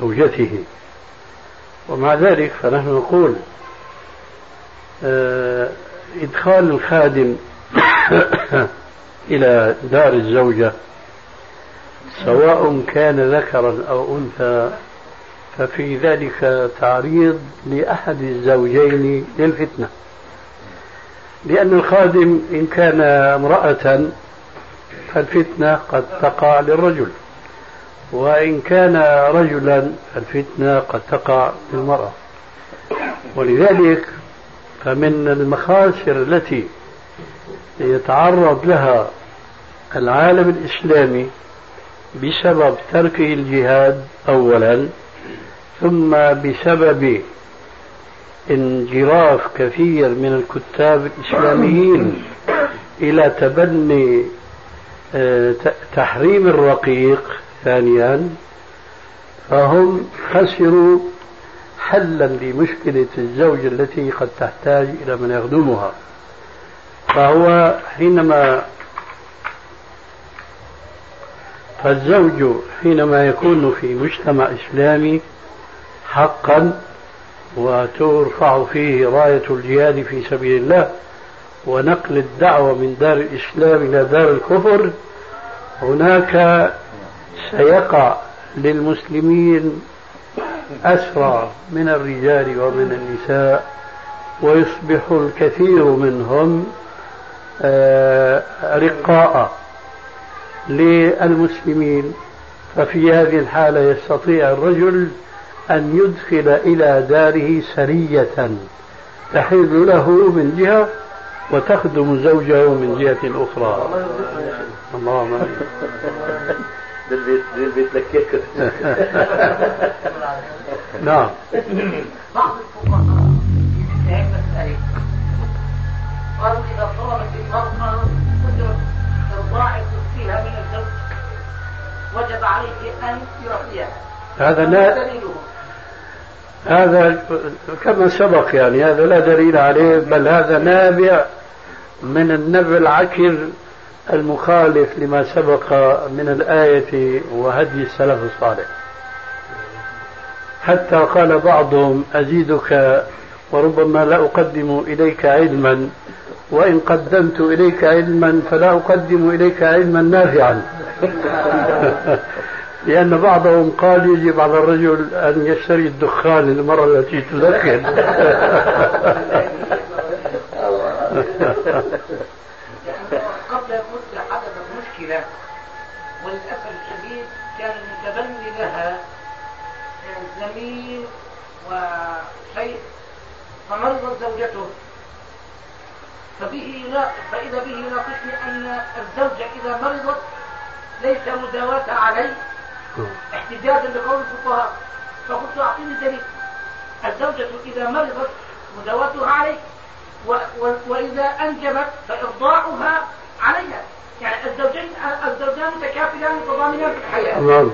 Speaker 3: زوجته. ومع ذلك فنحن نقول آه، إدخال الخادم <coughs> إلى دار الزوجة سواء كان ذكرا أو أنثى ففي ذلك تعريض لأحد الزوجين للفتنة. لأن الخادم إن كان امرأة فالفتنة قد تقع للرجل وإن كان رجلا فالفتنة قد تقع للمرأة. ولذلك فمن المخاسر التي يتعرض لها العالم الإسلامي بسبب تركه الجهاد أولا ثم بسبب انجراف كثير من الكتاب الإسلاميين إلى تبني آه، تحريم الرقيق ثانيا فهم خسروا حلا لمشكلة الزوجة التي قد تحتاج إلى من يخدمها. فهو حينما فالزوج حينما يكون في مجتمع إسلامي حقا وترفع فيه راية الجهاد في سبيل الله ونقل الدعوة من دار الإسلام إلى دار الكفر هناك سيقع للمسلمين أسرع من الرجال ومن النساء ويصبح الكثير منهم آه، رقاء للمسلمين. ففي هذه الحالة يستطيع الرجل أن يدخل إلى داره سرية تحل له من جهة وتخدم زوجه من جهة أخرى. اللهم
Speaker 5: بالبيت لكيك
Speaker 3: نعم
Speaker 9: بعض الفقهاء في مسألة قالوا إذا طلبت المرأة قدرة إرضاع فيها من الزوج وجب عليه أن يعطيها
Speaker 3: هذا لا هذا كما سبق يعني هذا لا دليل عليه بل هذا نابع من النبع العكر المخالف لما سبق من الآية وهدي السلف الصالح. حتى قال بعضهم أزيدك وربما لا أقدم إليك علما وإن قدمت إليك علما فلا أقدم إليك علما نافعا. <laughs> لأن بعضهم قال يجب على الرجل أن يشتري الدخان للمرأة التي تدخن
Speaker 9: قبل مدة حدثت مشكلة وللأسف الشديد كان المتبني لها زميل وشيخ فمرضت زوجته. فبه فإذا به يناقشني أن الزوجة إذا مرضت ليس مداواة عليه. احتجاجا لقول الفقهاء. فقلت أعطيني دليل. الزوجة إذا مرضت مداواتها عليه و و وإذا أنجبت فإرضاعها عليها. يعني الزوجين الزوجان متكافلان متضامنان في الحياة.
Speaker 3: تمام.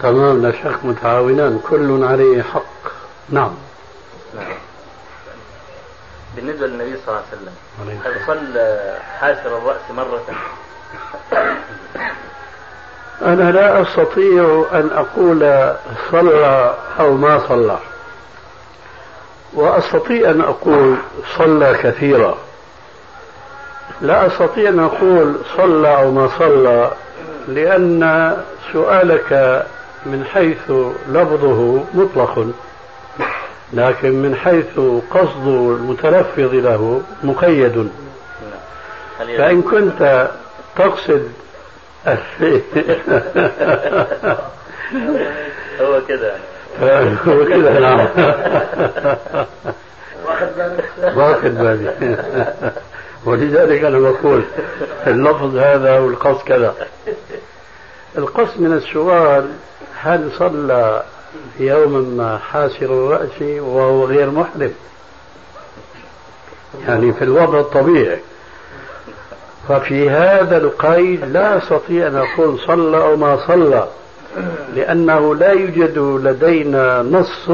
Speaker 3: تمام. لا شك متعاونان. كل عليه حق. نعم.
Speaker 5: بالنسبة للنبي صلى الله عليه وسلم هل صلى حاسر الرأس مرة؟ <laughs>
Speaker 3: أنا لا أستطيع أن أقول صلى أو ما صلى. وأستطيع أن أقول صلى كثيرا. لا أستطيع أن أقول صلى أو ما صلى لأن سؤالك من حيث لفظه مطلق. لكن من حيث قصد المتلفظ له مقيد. فإن كنت تقصد <laughs>
Speaker 5: هو كده
Speaker 3: هو كده نعم. واخد بالي؟ ولذلك أنا بقول اللفظ هذا والقص كذا. القص من السؤال هل صلى في يوم ما حاسر الرأس وهو غير محرم؟ يعني في الوضع الطبيعي. ففي هذا القيد لا استطيع أن أقول صلى أو ما صلى لأنه لا يوجد لدينا نص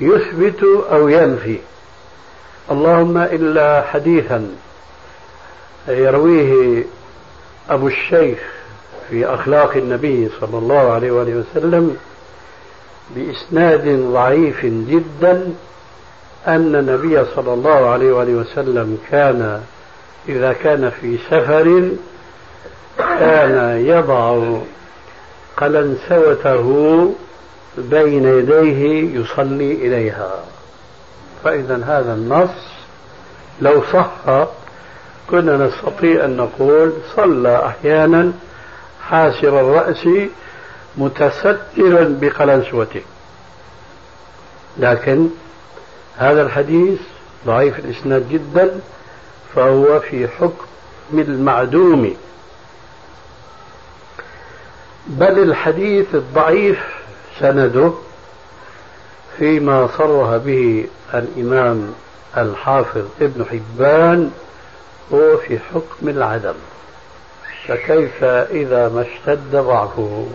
Speaker 3: يثبت أو ينفي. اللهم إلا حديثا يرويه أبو الشيخ في أخلاق النبي صلى الله عليه وآله وسلم بإسناد ضعيف جدا أن النبي صلى الله عليه وآله وسلم كان إذا كان في سفر كان يضع قلنسوته بين يديه يصلي إليها. فإذا هذا النص لو صح كنا نستطيع أن نقول صلى أحيانا حاسر الرأس متسترا بقلنسوته لكن هذا الحديث ضعيف الإسناد جدا. فهو في حكم المعدوم. بل الحديث الضعيف سنده فيما صرح به الإمام الحافظ ابن حبان هو في حكم العدم. فكيف إذا ما اشتد ضعفه؟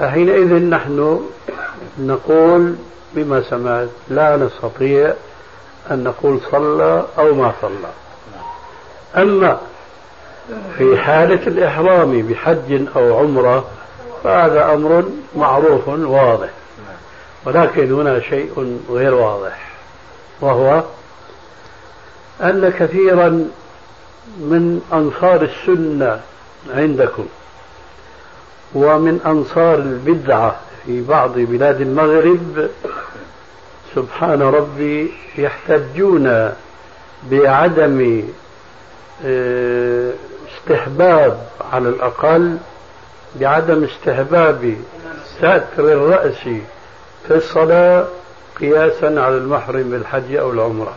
Speaker 3: فحينئذ نحن نقول بما سمعت لا نستطيع أن نقول صلى أو ما صلى. أما في حالة الإحرام بحج أو عمرة فهذا أمر معروف واضح. ولكن هنا شيء غير واضح وهو أن كثيرا من أنصار السنة عندكم ومن أنصار البدعة في بعض بلاد المغرب سبحان ربي يحتجون بعدم آه، استحباب على الأقل بعدم استحباب ستر الرأس في الصلاة قياسا على المحرم بالحج أو العمرة.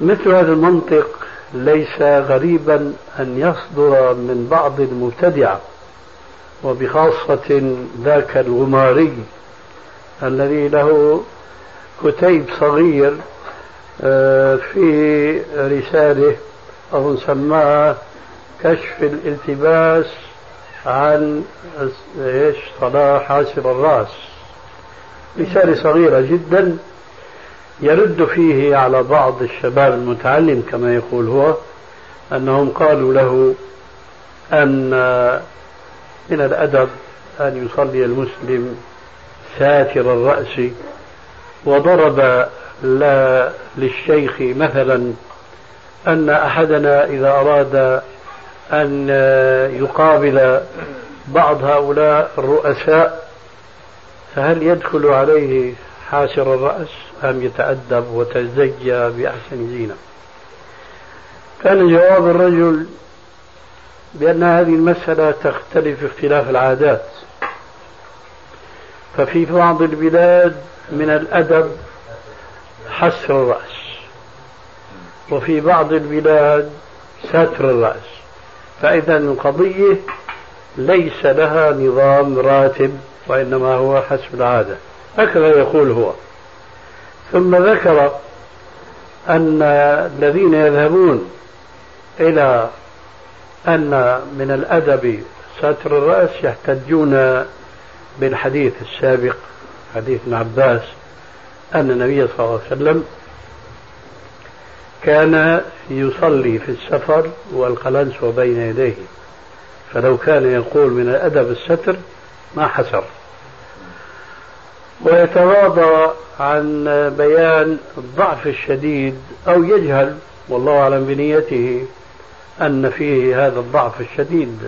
Speaker 3: مثل هذا المنطق ليس غريبا أن يصدر من بعض المبتدعة وبخاصة ذاك الغماري الذي له كتيب صغير آه، في رسالة أو سماها كشف الالتباس عن إيش؟ صلاح حاسب الرأس. رسالة صغيرة جدا يرد فيه على بعض الشباب المتعلم كما يقول هو أنهم قالوا له أن من الأدب أن يصلي المسلم ساتر الرأس وضرب لا للشيخ مثلا أن أحدنا إذا أراد أن يقابل بعض هؤلاء الرؤساء فهل يدخل عليه حاسر الرأس أم يتأدب وتزجى بأحسن زينة؟ كان جواب الرجل بأن هذه المسألة تختلف اختلاف العادات. ففي بعض البلاد من الأدب حسر الرأس. وفي بعض البلاد ستر الرأس. فإذا القضية ليس لها نظام راتب وإنما هو حسب العادة. هكذا يقول هو. ثم ذكر أن الذين يذهبون إلى أن من الأدب ستر الرأس يحتجون بالحديث السابق حديث ابن عباس أن النبي صلى الله عليه وسلم كان يصلي في السفر والقلنس بين يديه. فلو كان يقول من الأدب الستر ما حسر. ويتواضع عن بيان الضعف الشديد أو يجهل والله أعلم بنيته أن فيه هذا الضعف الشديد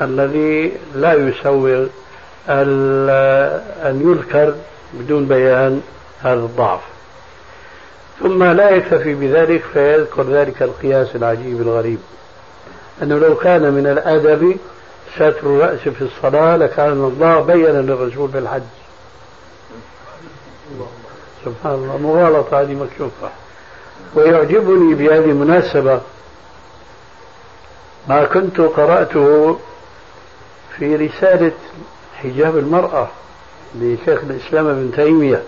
Speaker 3: الذي لا يسوغ أن يذكر بدون بيان هذا الضعف. ثم لا يكتفي بذلك فيذكر ذلك القياس العجيب الغريب. أنه لو كان من الأدب ستر الرأس في الصلاة لكان الله بين للرسول في الحج سبحان الله مغالطة هذه مكشوفة. ويعجبني بهذه المناسبة. ما كنت قرأته في رسالة حجاب المرأة لشيخ الإسلام ابن تيمية.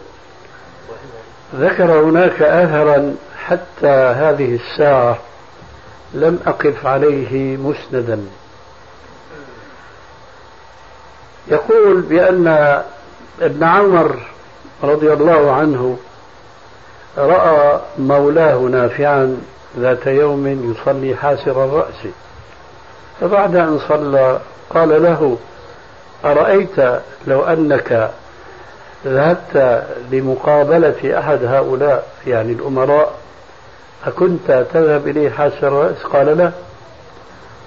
Speaker 3: ذكر هناك أثرا حتى هذه الساعة لم أقف عليه مسندا. يقول بأن ابن عمر رضي الله عنه رأى مولاه نافعا ذات يوم يصلي حاسر الرأس. فبعد أن صلى قال له أرأيت لو أنك ذهبت لمقابلة أحد هؤلاء يعني الأمراء أكنت تذهب إليه حاسر الرأس؟ قال لا.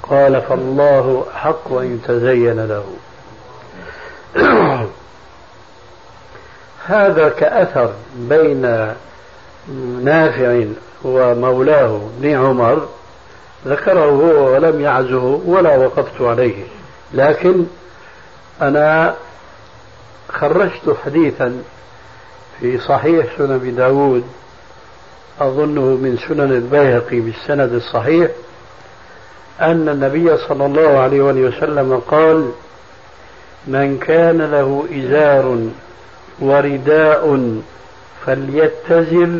Speaker 3: قال فالله حق أن يتزين له. <clears throat> هذا كأثر بين نافع ومولاه ابن عمر ذكره هو ولم يعزه ولا وقفت عليه لكن أنا خرجت حديثا في صحيح سنن أبي داود أظنه من سنن البيهقي بالسند الصحيح أن النبي صلى الله عليه وسلم قال من كان له إزار ورداء فليتزر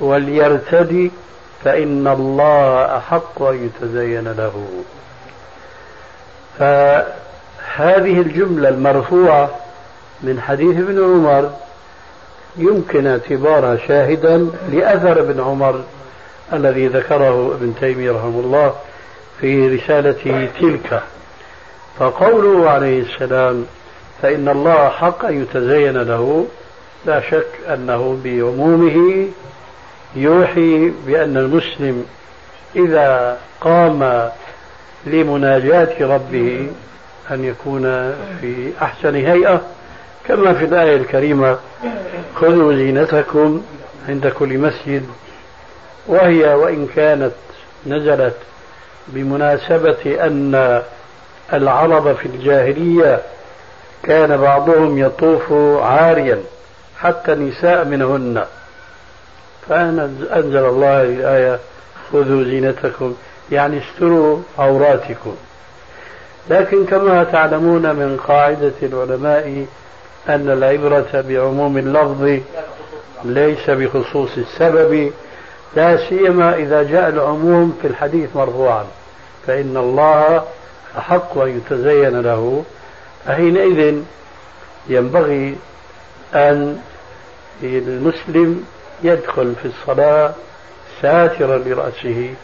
Speaker 3: وليرتدي فإن الله أحق أن يتزين له. فهذه الجملة المرفوعة من حديث ابن عمر يمكن اعتبارها شاهدا لأثر ابن عمر الذي ذكره ابن تيمية رحمه الله في رسالته تلك. فقوله عليه السلام فإن الله حق أن يتزين له لا شك أنه بعمومه يوحي بأن المسلم إذا قام لمناجاة ربه أن يكون في أحسن هيئة كما في الآية الكريمة خذوا زينتكم عند كل مسجد وهي وإن كانت نزلت بمناسبة أن العرب في الجاهلية كان بعضهم يطوف عاريا حتى النساء منهن. فأنزل الله الآية خذوا زينتكم يعني استروا عوراتكم. لكن كما تعلمون من قاعدة العلماء أن العبرة بعموم اللفظ ليس بخصوص السبب لا سيما إذا جاء العموم في الحديث مرفوعا. فإن الله أحق أن يتزين له. فحينئذ ينبغي أن المسلم يدخل في الصلاة ساترا لرأسه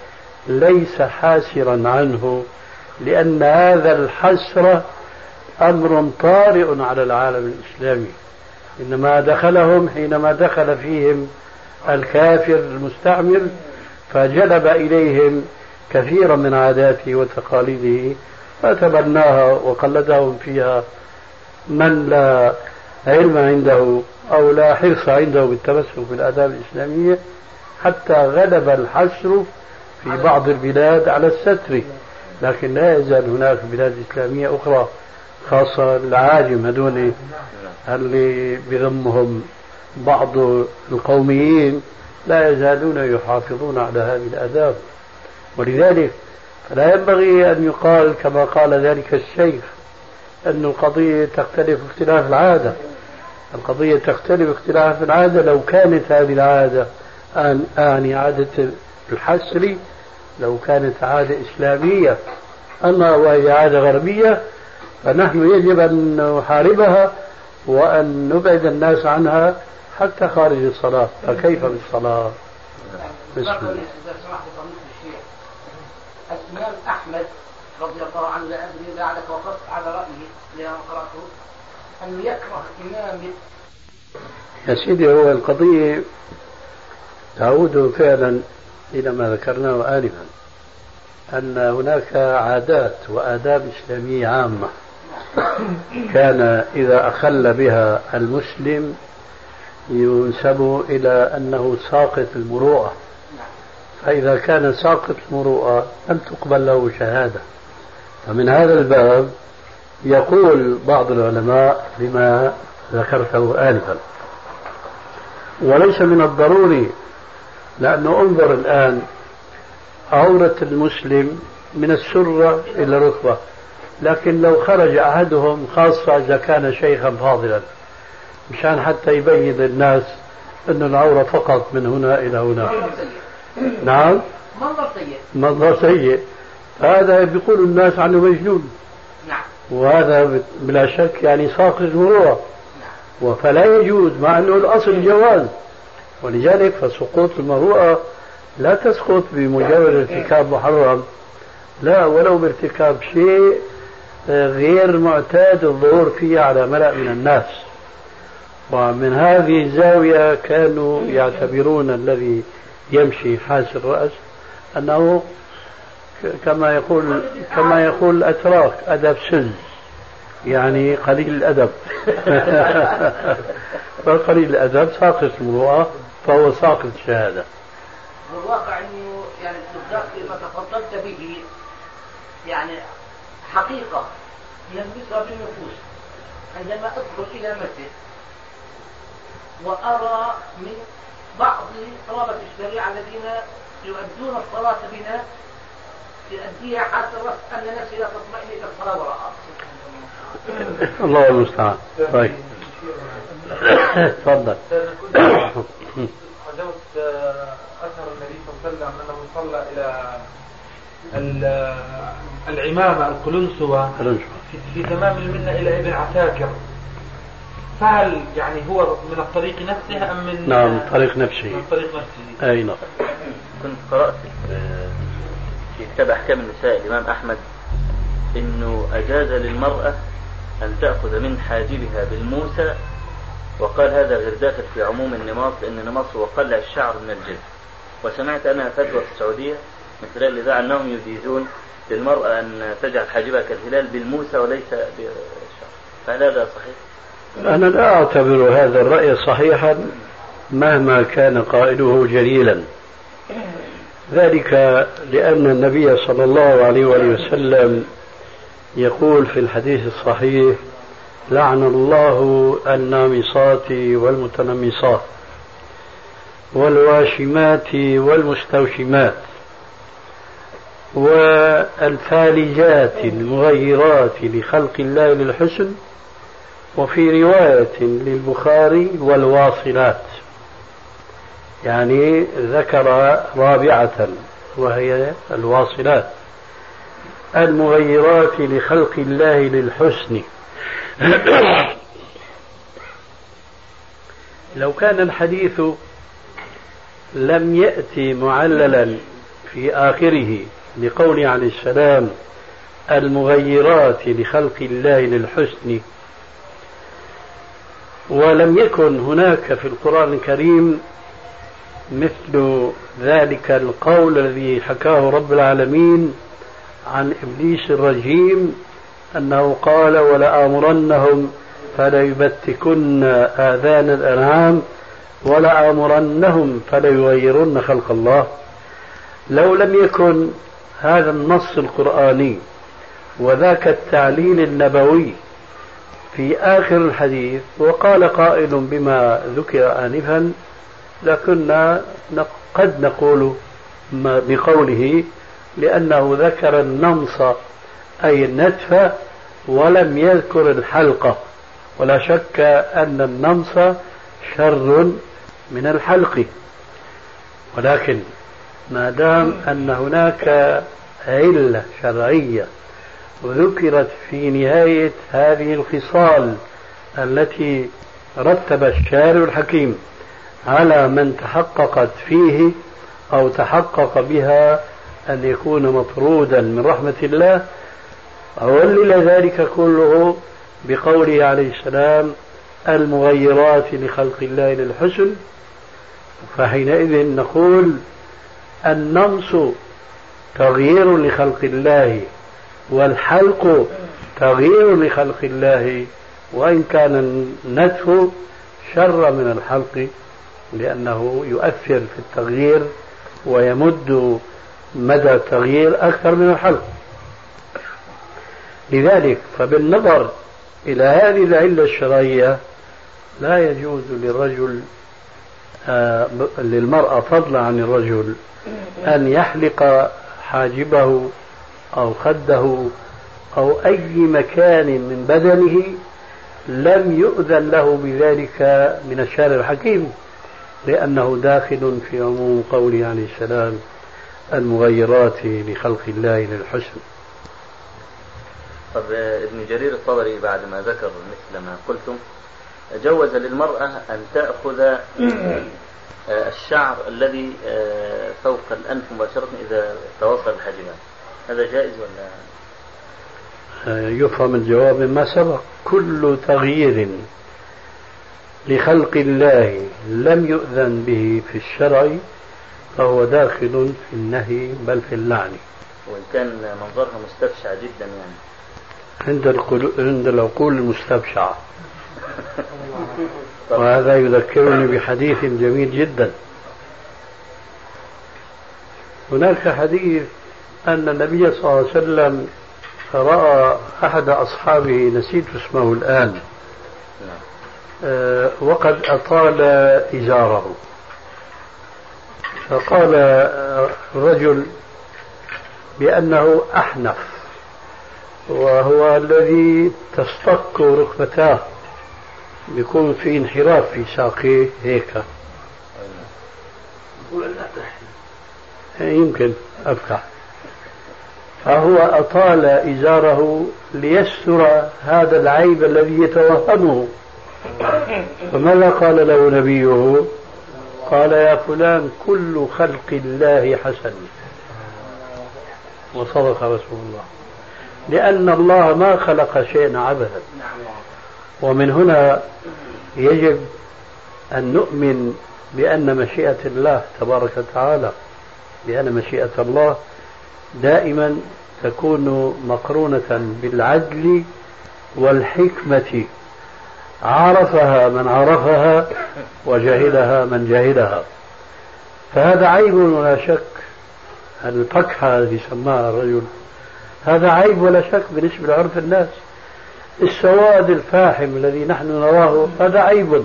Speaker 3: ليس حاسرا عنه. لأن هذا الحسر أمر طارئ على العالم الإسلامي. إنما دخلهم حينما دخل فيهم الكافر المستعمر فجلب إليهم كثيرا من عاداته وتقاليده فتبناها وقلدهم فيها من لا علم عنده أو لا حرص عنده بالتمسك بالآداب الإسلامية حتى غلب الحسر في بعض البلاد على الستر. لكن لا يزال هناك بلاد إسلامية أخرى خاصة العاجم هذول اللي بذمهم بعض القوميين لا يزالون يحافظون على هذه الآداب. ولذلك فلا ينبغي أن يقال كما قال ذلك الشيخ أن القضية تختلف اختلاف العادة. القضية تختلف اختلاف العادة لو كانت هذه العادة أن أعني عادة الحسر لو كانت عادة إسلامية أما وهي عادة غربية فنحن يجب أن نحاربها وأن نبعد الناس عنها حتى خارج الصلاة. فكيف بالصلاة؟ بسم الله
Speaker 9: الإمام أحمد رضي الله عنه لا أدري لعلك وقفت على رأيه لما قرأته أنه يكره إمام
Speaker 3: يا سيدي هو القضية تعود فعلا إلى ما ذكرناه آنفا أن هناك عادات وآداب إسلامية عامة كان إذا أخل بها المسلم ينسب إلى أنه ساقط المروءة. فإذا كان ساقط المروءة لم تقبل له شهادة. فمن هذا الباب يقول بعض العلماء بما ذكرته آنفا. وليس من الضروري لأنه انظر الآن عورة المسلم من السرة إلى الركبة. لكن لو خرج أحدهم خاصة إذا كان شيخا فاضلا مشان حتى يبين للناس أن العورة فقط من هنا إلى هنا. نعم؟
Speaker 9: منظر سيء.
Speaker 3: منظر سيء. هذا بيقول الناس عنه مجنون.
Speaker 9: نعم.
Speaker 3: وهذا بلا شك يعني ساقط المروءة فلا يجوز مع أنه الأصل جواز. ولذلك فسقوط المروءة لا تسقط بمجرد ارتكاب محرم لا ولو بارتكاب شيء غير معتاد الظهور فيه على ملأ من الناس. ومن هذه الزاوية كانوا يعتبرون الذي يمشي حاس الرأس أنه كما يقول كما يقول الأتراك أدب سز يعني قليل الأدب. <laughs> فقليل الأدب ساقط المروءة. فهو ساقط الشهادة.
Speaker 9: والواقع أنه يعني الصداق ما تفضلت به يعني حقيقة يلمسها بالنفوس عندما أدخل إلى مسجد وأرى من بعض طلبة الشريعة الذين يؤدون الصلاة بنا يؤديها حتى الرأس أن نفسي لا تطمئن إلى الصلاة وراءها
Speaker 3: الله المستعان. طيب. تفضل.
Speaker 7: حدوث أثر النبي صلى الله عليه وسلم أنه صلى إلى العمامة القلنسوة في, في تمام المنه إلى ابن عساكر. فهل يعني هو من الطريق نفسه أم من
Speaker 3: نعم من طريق نفسه.
Speaker 7: من طريق نفسه؟
Speaker 3: أي نعم.
Speaker 5: كنت قرأت في كتاب أحكام النساء الإمام أحمد إنه أجاز للمرأة أن تأخذ من حاجبها بالموسى وقال هذا غير داخل في عموم النماص لأن النماص هو قلع الشعر من الجلد. وسمعت أنا فتوى في السعودية من خلال الإذاعة أنهم يجيزون للمرأة أن تجعل حاجبها كالهلال بالموسى وليس بالشعر. فهل هذا صحيح؟
Speaker 3: أنا لا أعتبر هذا الرأي صحيحا مهما كان قائله جليلا. ذلك لأن النبي صلى الله عليه وآله وسلم يقول في الحديث الصحيح لعن الله النامصات والمتنمصات والواشمات والمستوشمات والفالجات المغيرات لخلق الله للحسن وفي رواية للبخاري والواصلات. يعني ذكر رابعة وهي الواصلات. المغيرات لخلق الله للحسن. لو كان الحديث لم يأتي معللا في آخره بقول عليه السلام المغيرات لخلق الله للحسن ولم يكن هناك في القرآن الكريم مثل ذلك القول الذي حكاه رب العالمين عن إبليس الرجيم أنه قال ولآمرنهم فليبتكن آذان الأنعام ولآمرنهم فليغيرن خلق الله. لو لم يكن هذا النص القرآني وذاك التعليل النبوي في آخر الحديث وقال قائل بما ذكر آنفا لكنا قد نقول بقوله لأنه ذكر النمص أي النتف ولم يذكر الحلقة. ولا شك أن النمص شر من الحلق. ولكن ما دام أن هناك علة شرعية وذكرت في نهاية هذه الخصال التي رتب الشارع الحكيم على من تحققت فيه أو تحقق بها أن يكون مطرودا من رحمة الله علل ذلك كله بقوله عليه السلام المغيرات لخلق الله للحسن. فحينئذ نقول النمص تغيير لخلق الله والحلق تغيير لخلق الله. وإن كان النتف شر من الحلق لأنه يؤثر في التغيير ويمد مدى التغيير أكثر من الحلق. لذلك فبالنظر إلى هذه العلة الشرعية لا يجوز للرجل آه للمرأة فضلا عن الرجل أن يحلق حاجبه أو خده أو أي مكان من بدنه لم يؤذن له بذلك من الشارع الحكيم لأنه داخل في عموم قوله عليه السلام المغيرات لخلق الله للحسن.
Speaker 5: طب ابن جرير الطبري بعد ما ذكر مثل ما قلتم جوز للمرأة أن تأخذ الشعر الذي فوق الأنف مباشرة إذا توصل الحاجبان هذا جائز ولا؟
Speaker 3: يفهم الجواب مما سبق. كل تغيير لخلق الله لم يؤذن به في الشرع فهو داخل في النهي بل في اللعن.
Speaker 5: وإن كان منظرها مستبشع جدا يعني.
Speaker 3: عند عند العقول المستبشعة وهذا يذكرني بحديث جميل جدا. هناك حديث أن النبي صلى الله عليه وسلم رأى أحد أصحابه نسيت اسمه الآن أه وقد أطال إزاره. فقال الرجل بأنه أحنف. وهو الذي تصطك ركبتاه. بيكون في انحراف في ساقيه هيك. يمكن أفتح فهو أطال إزاره ليستر هذا العيب الذي يتوهمه. فماذا قال له نبيه؟ قال يا فلان كل خلق الله حسن. وصدق رسول الله. لأن الله ما خلق شيئا عبثا. ومن هنا يجب أن نؤمن بأن مشيئة الله تبارك وتعالى بأن مشيئة الله دائما تكون مقرونة بالعدل والحكمة. عرفها من عرفها وجهلها من جهلها فهذا عيب ولا شك. الفكحة التي سماها الرجل هذا عيب ولا شك بالنسبة لعرف الناس. السواد الفاحم الذي نحن نراه هذا عيب.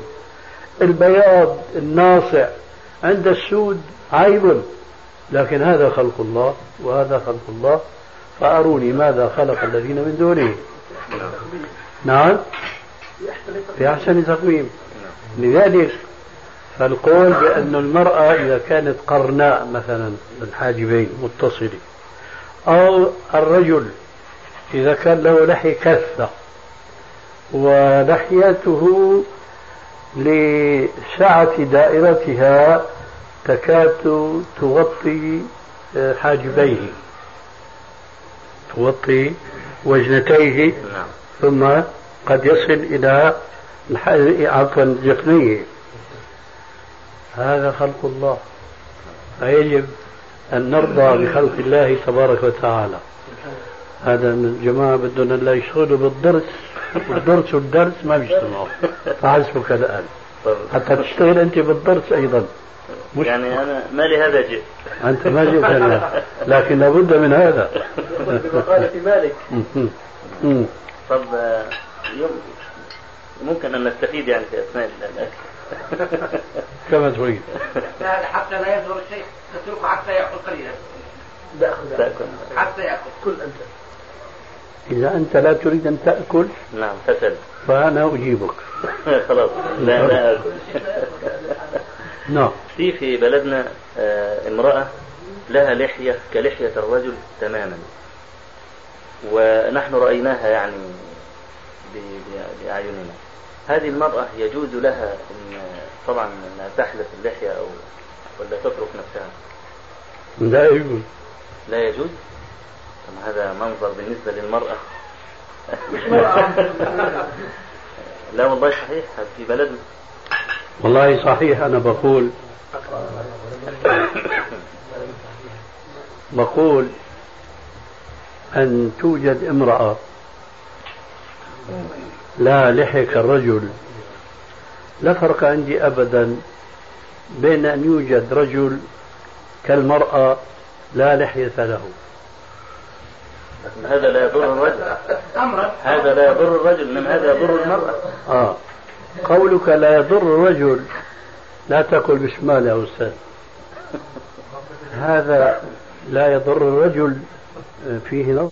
Speaker 3: البياض الناصع عند السود عيب. لكن هذا خلق الله وهذا خلق الله. فأروني ماذا خلق الذين من دونه. نعم. في أحسن تقويم. لذلك فالقول بأن المرأة إذا كانت قرناء مثلا الحاجبين متصلة أو الرجل إذا كان له لحية كثة ولحيته لسعة دائرتها تكاد تغطي حاجبيه تغطي وجنتيه ثم قد يصل إلى عفوا جفنيه. هذا خلق الله. فيجب أن نرضى بخلق الله تبارك وتعالى. هذا الجماعة بدهم لا يشتغلوا بالدرس. والدرس والدرس ما بيجتمعوا. فحسبك الآن حتى تشتغل أنت بالدرس أيضا.
Speaker 5: مش يعني أنا ما لهذا جئت
Speaker 3: أنت ما جئت أنا لكن لابد من هذا.
Speaker 5: بمقالة مالك. طب ممكن أن نستفيد يعني في أثناء الأكل <laughs>
Speaker 3: كما تريد.
Speaker 9: حتى لا يظهر الشيء تتركه حتى يأكل قليلا.
Speaker 5: تأكل.
Speaker 9: حتى يأكل. كل أنت.
Speaker 3: إذا أنت لا تريد أن تأكل
Speaker 5: نعم فسل
Speaker 3: فأنا أجيبك. <laughs>
Speaker 5: خلاص. لا لا أكل
Speaker 3: نعم.
Speaker 5: في في بلدنا امرأة لها لحية كلحية الرجل تماما. ونحن رأيناها يعني بأعيننا هذه المرأة يجوز لها إن طبعا أنها تحلف اللحية أو ولا تترك نفسها؟
Speaker 3: لا يجوز.
Speaker 5: لا يجوز؟ طب هذا منظر بالنسبة للمرأة. <laughs> لا والله صحيح في بلدنا
Speaker 3: والله صحيح أنا بقول. <coughs> بقول أن توجد امرأة. لا لحية كالرجل لا فرق عندي أبدا بين أن يوجد رجل كالمرأة لا لحية له.
Speaker 5: هذا لا يضر الرجل. هذا لا يضر الرجل من هذا يضر المرأة.
Speaker 3: آه. قولك لا يضر الرجل لا تقل بشمال يا أستاذ. هذا لا يضر الرجل فيه نظر.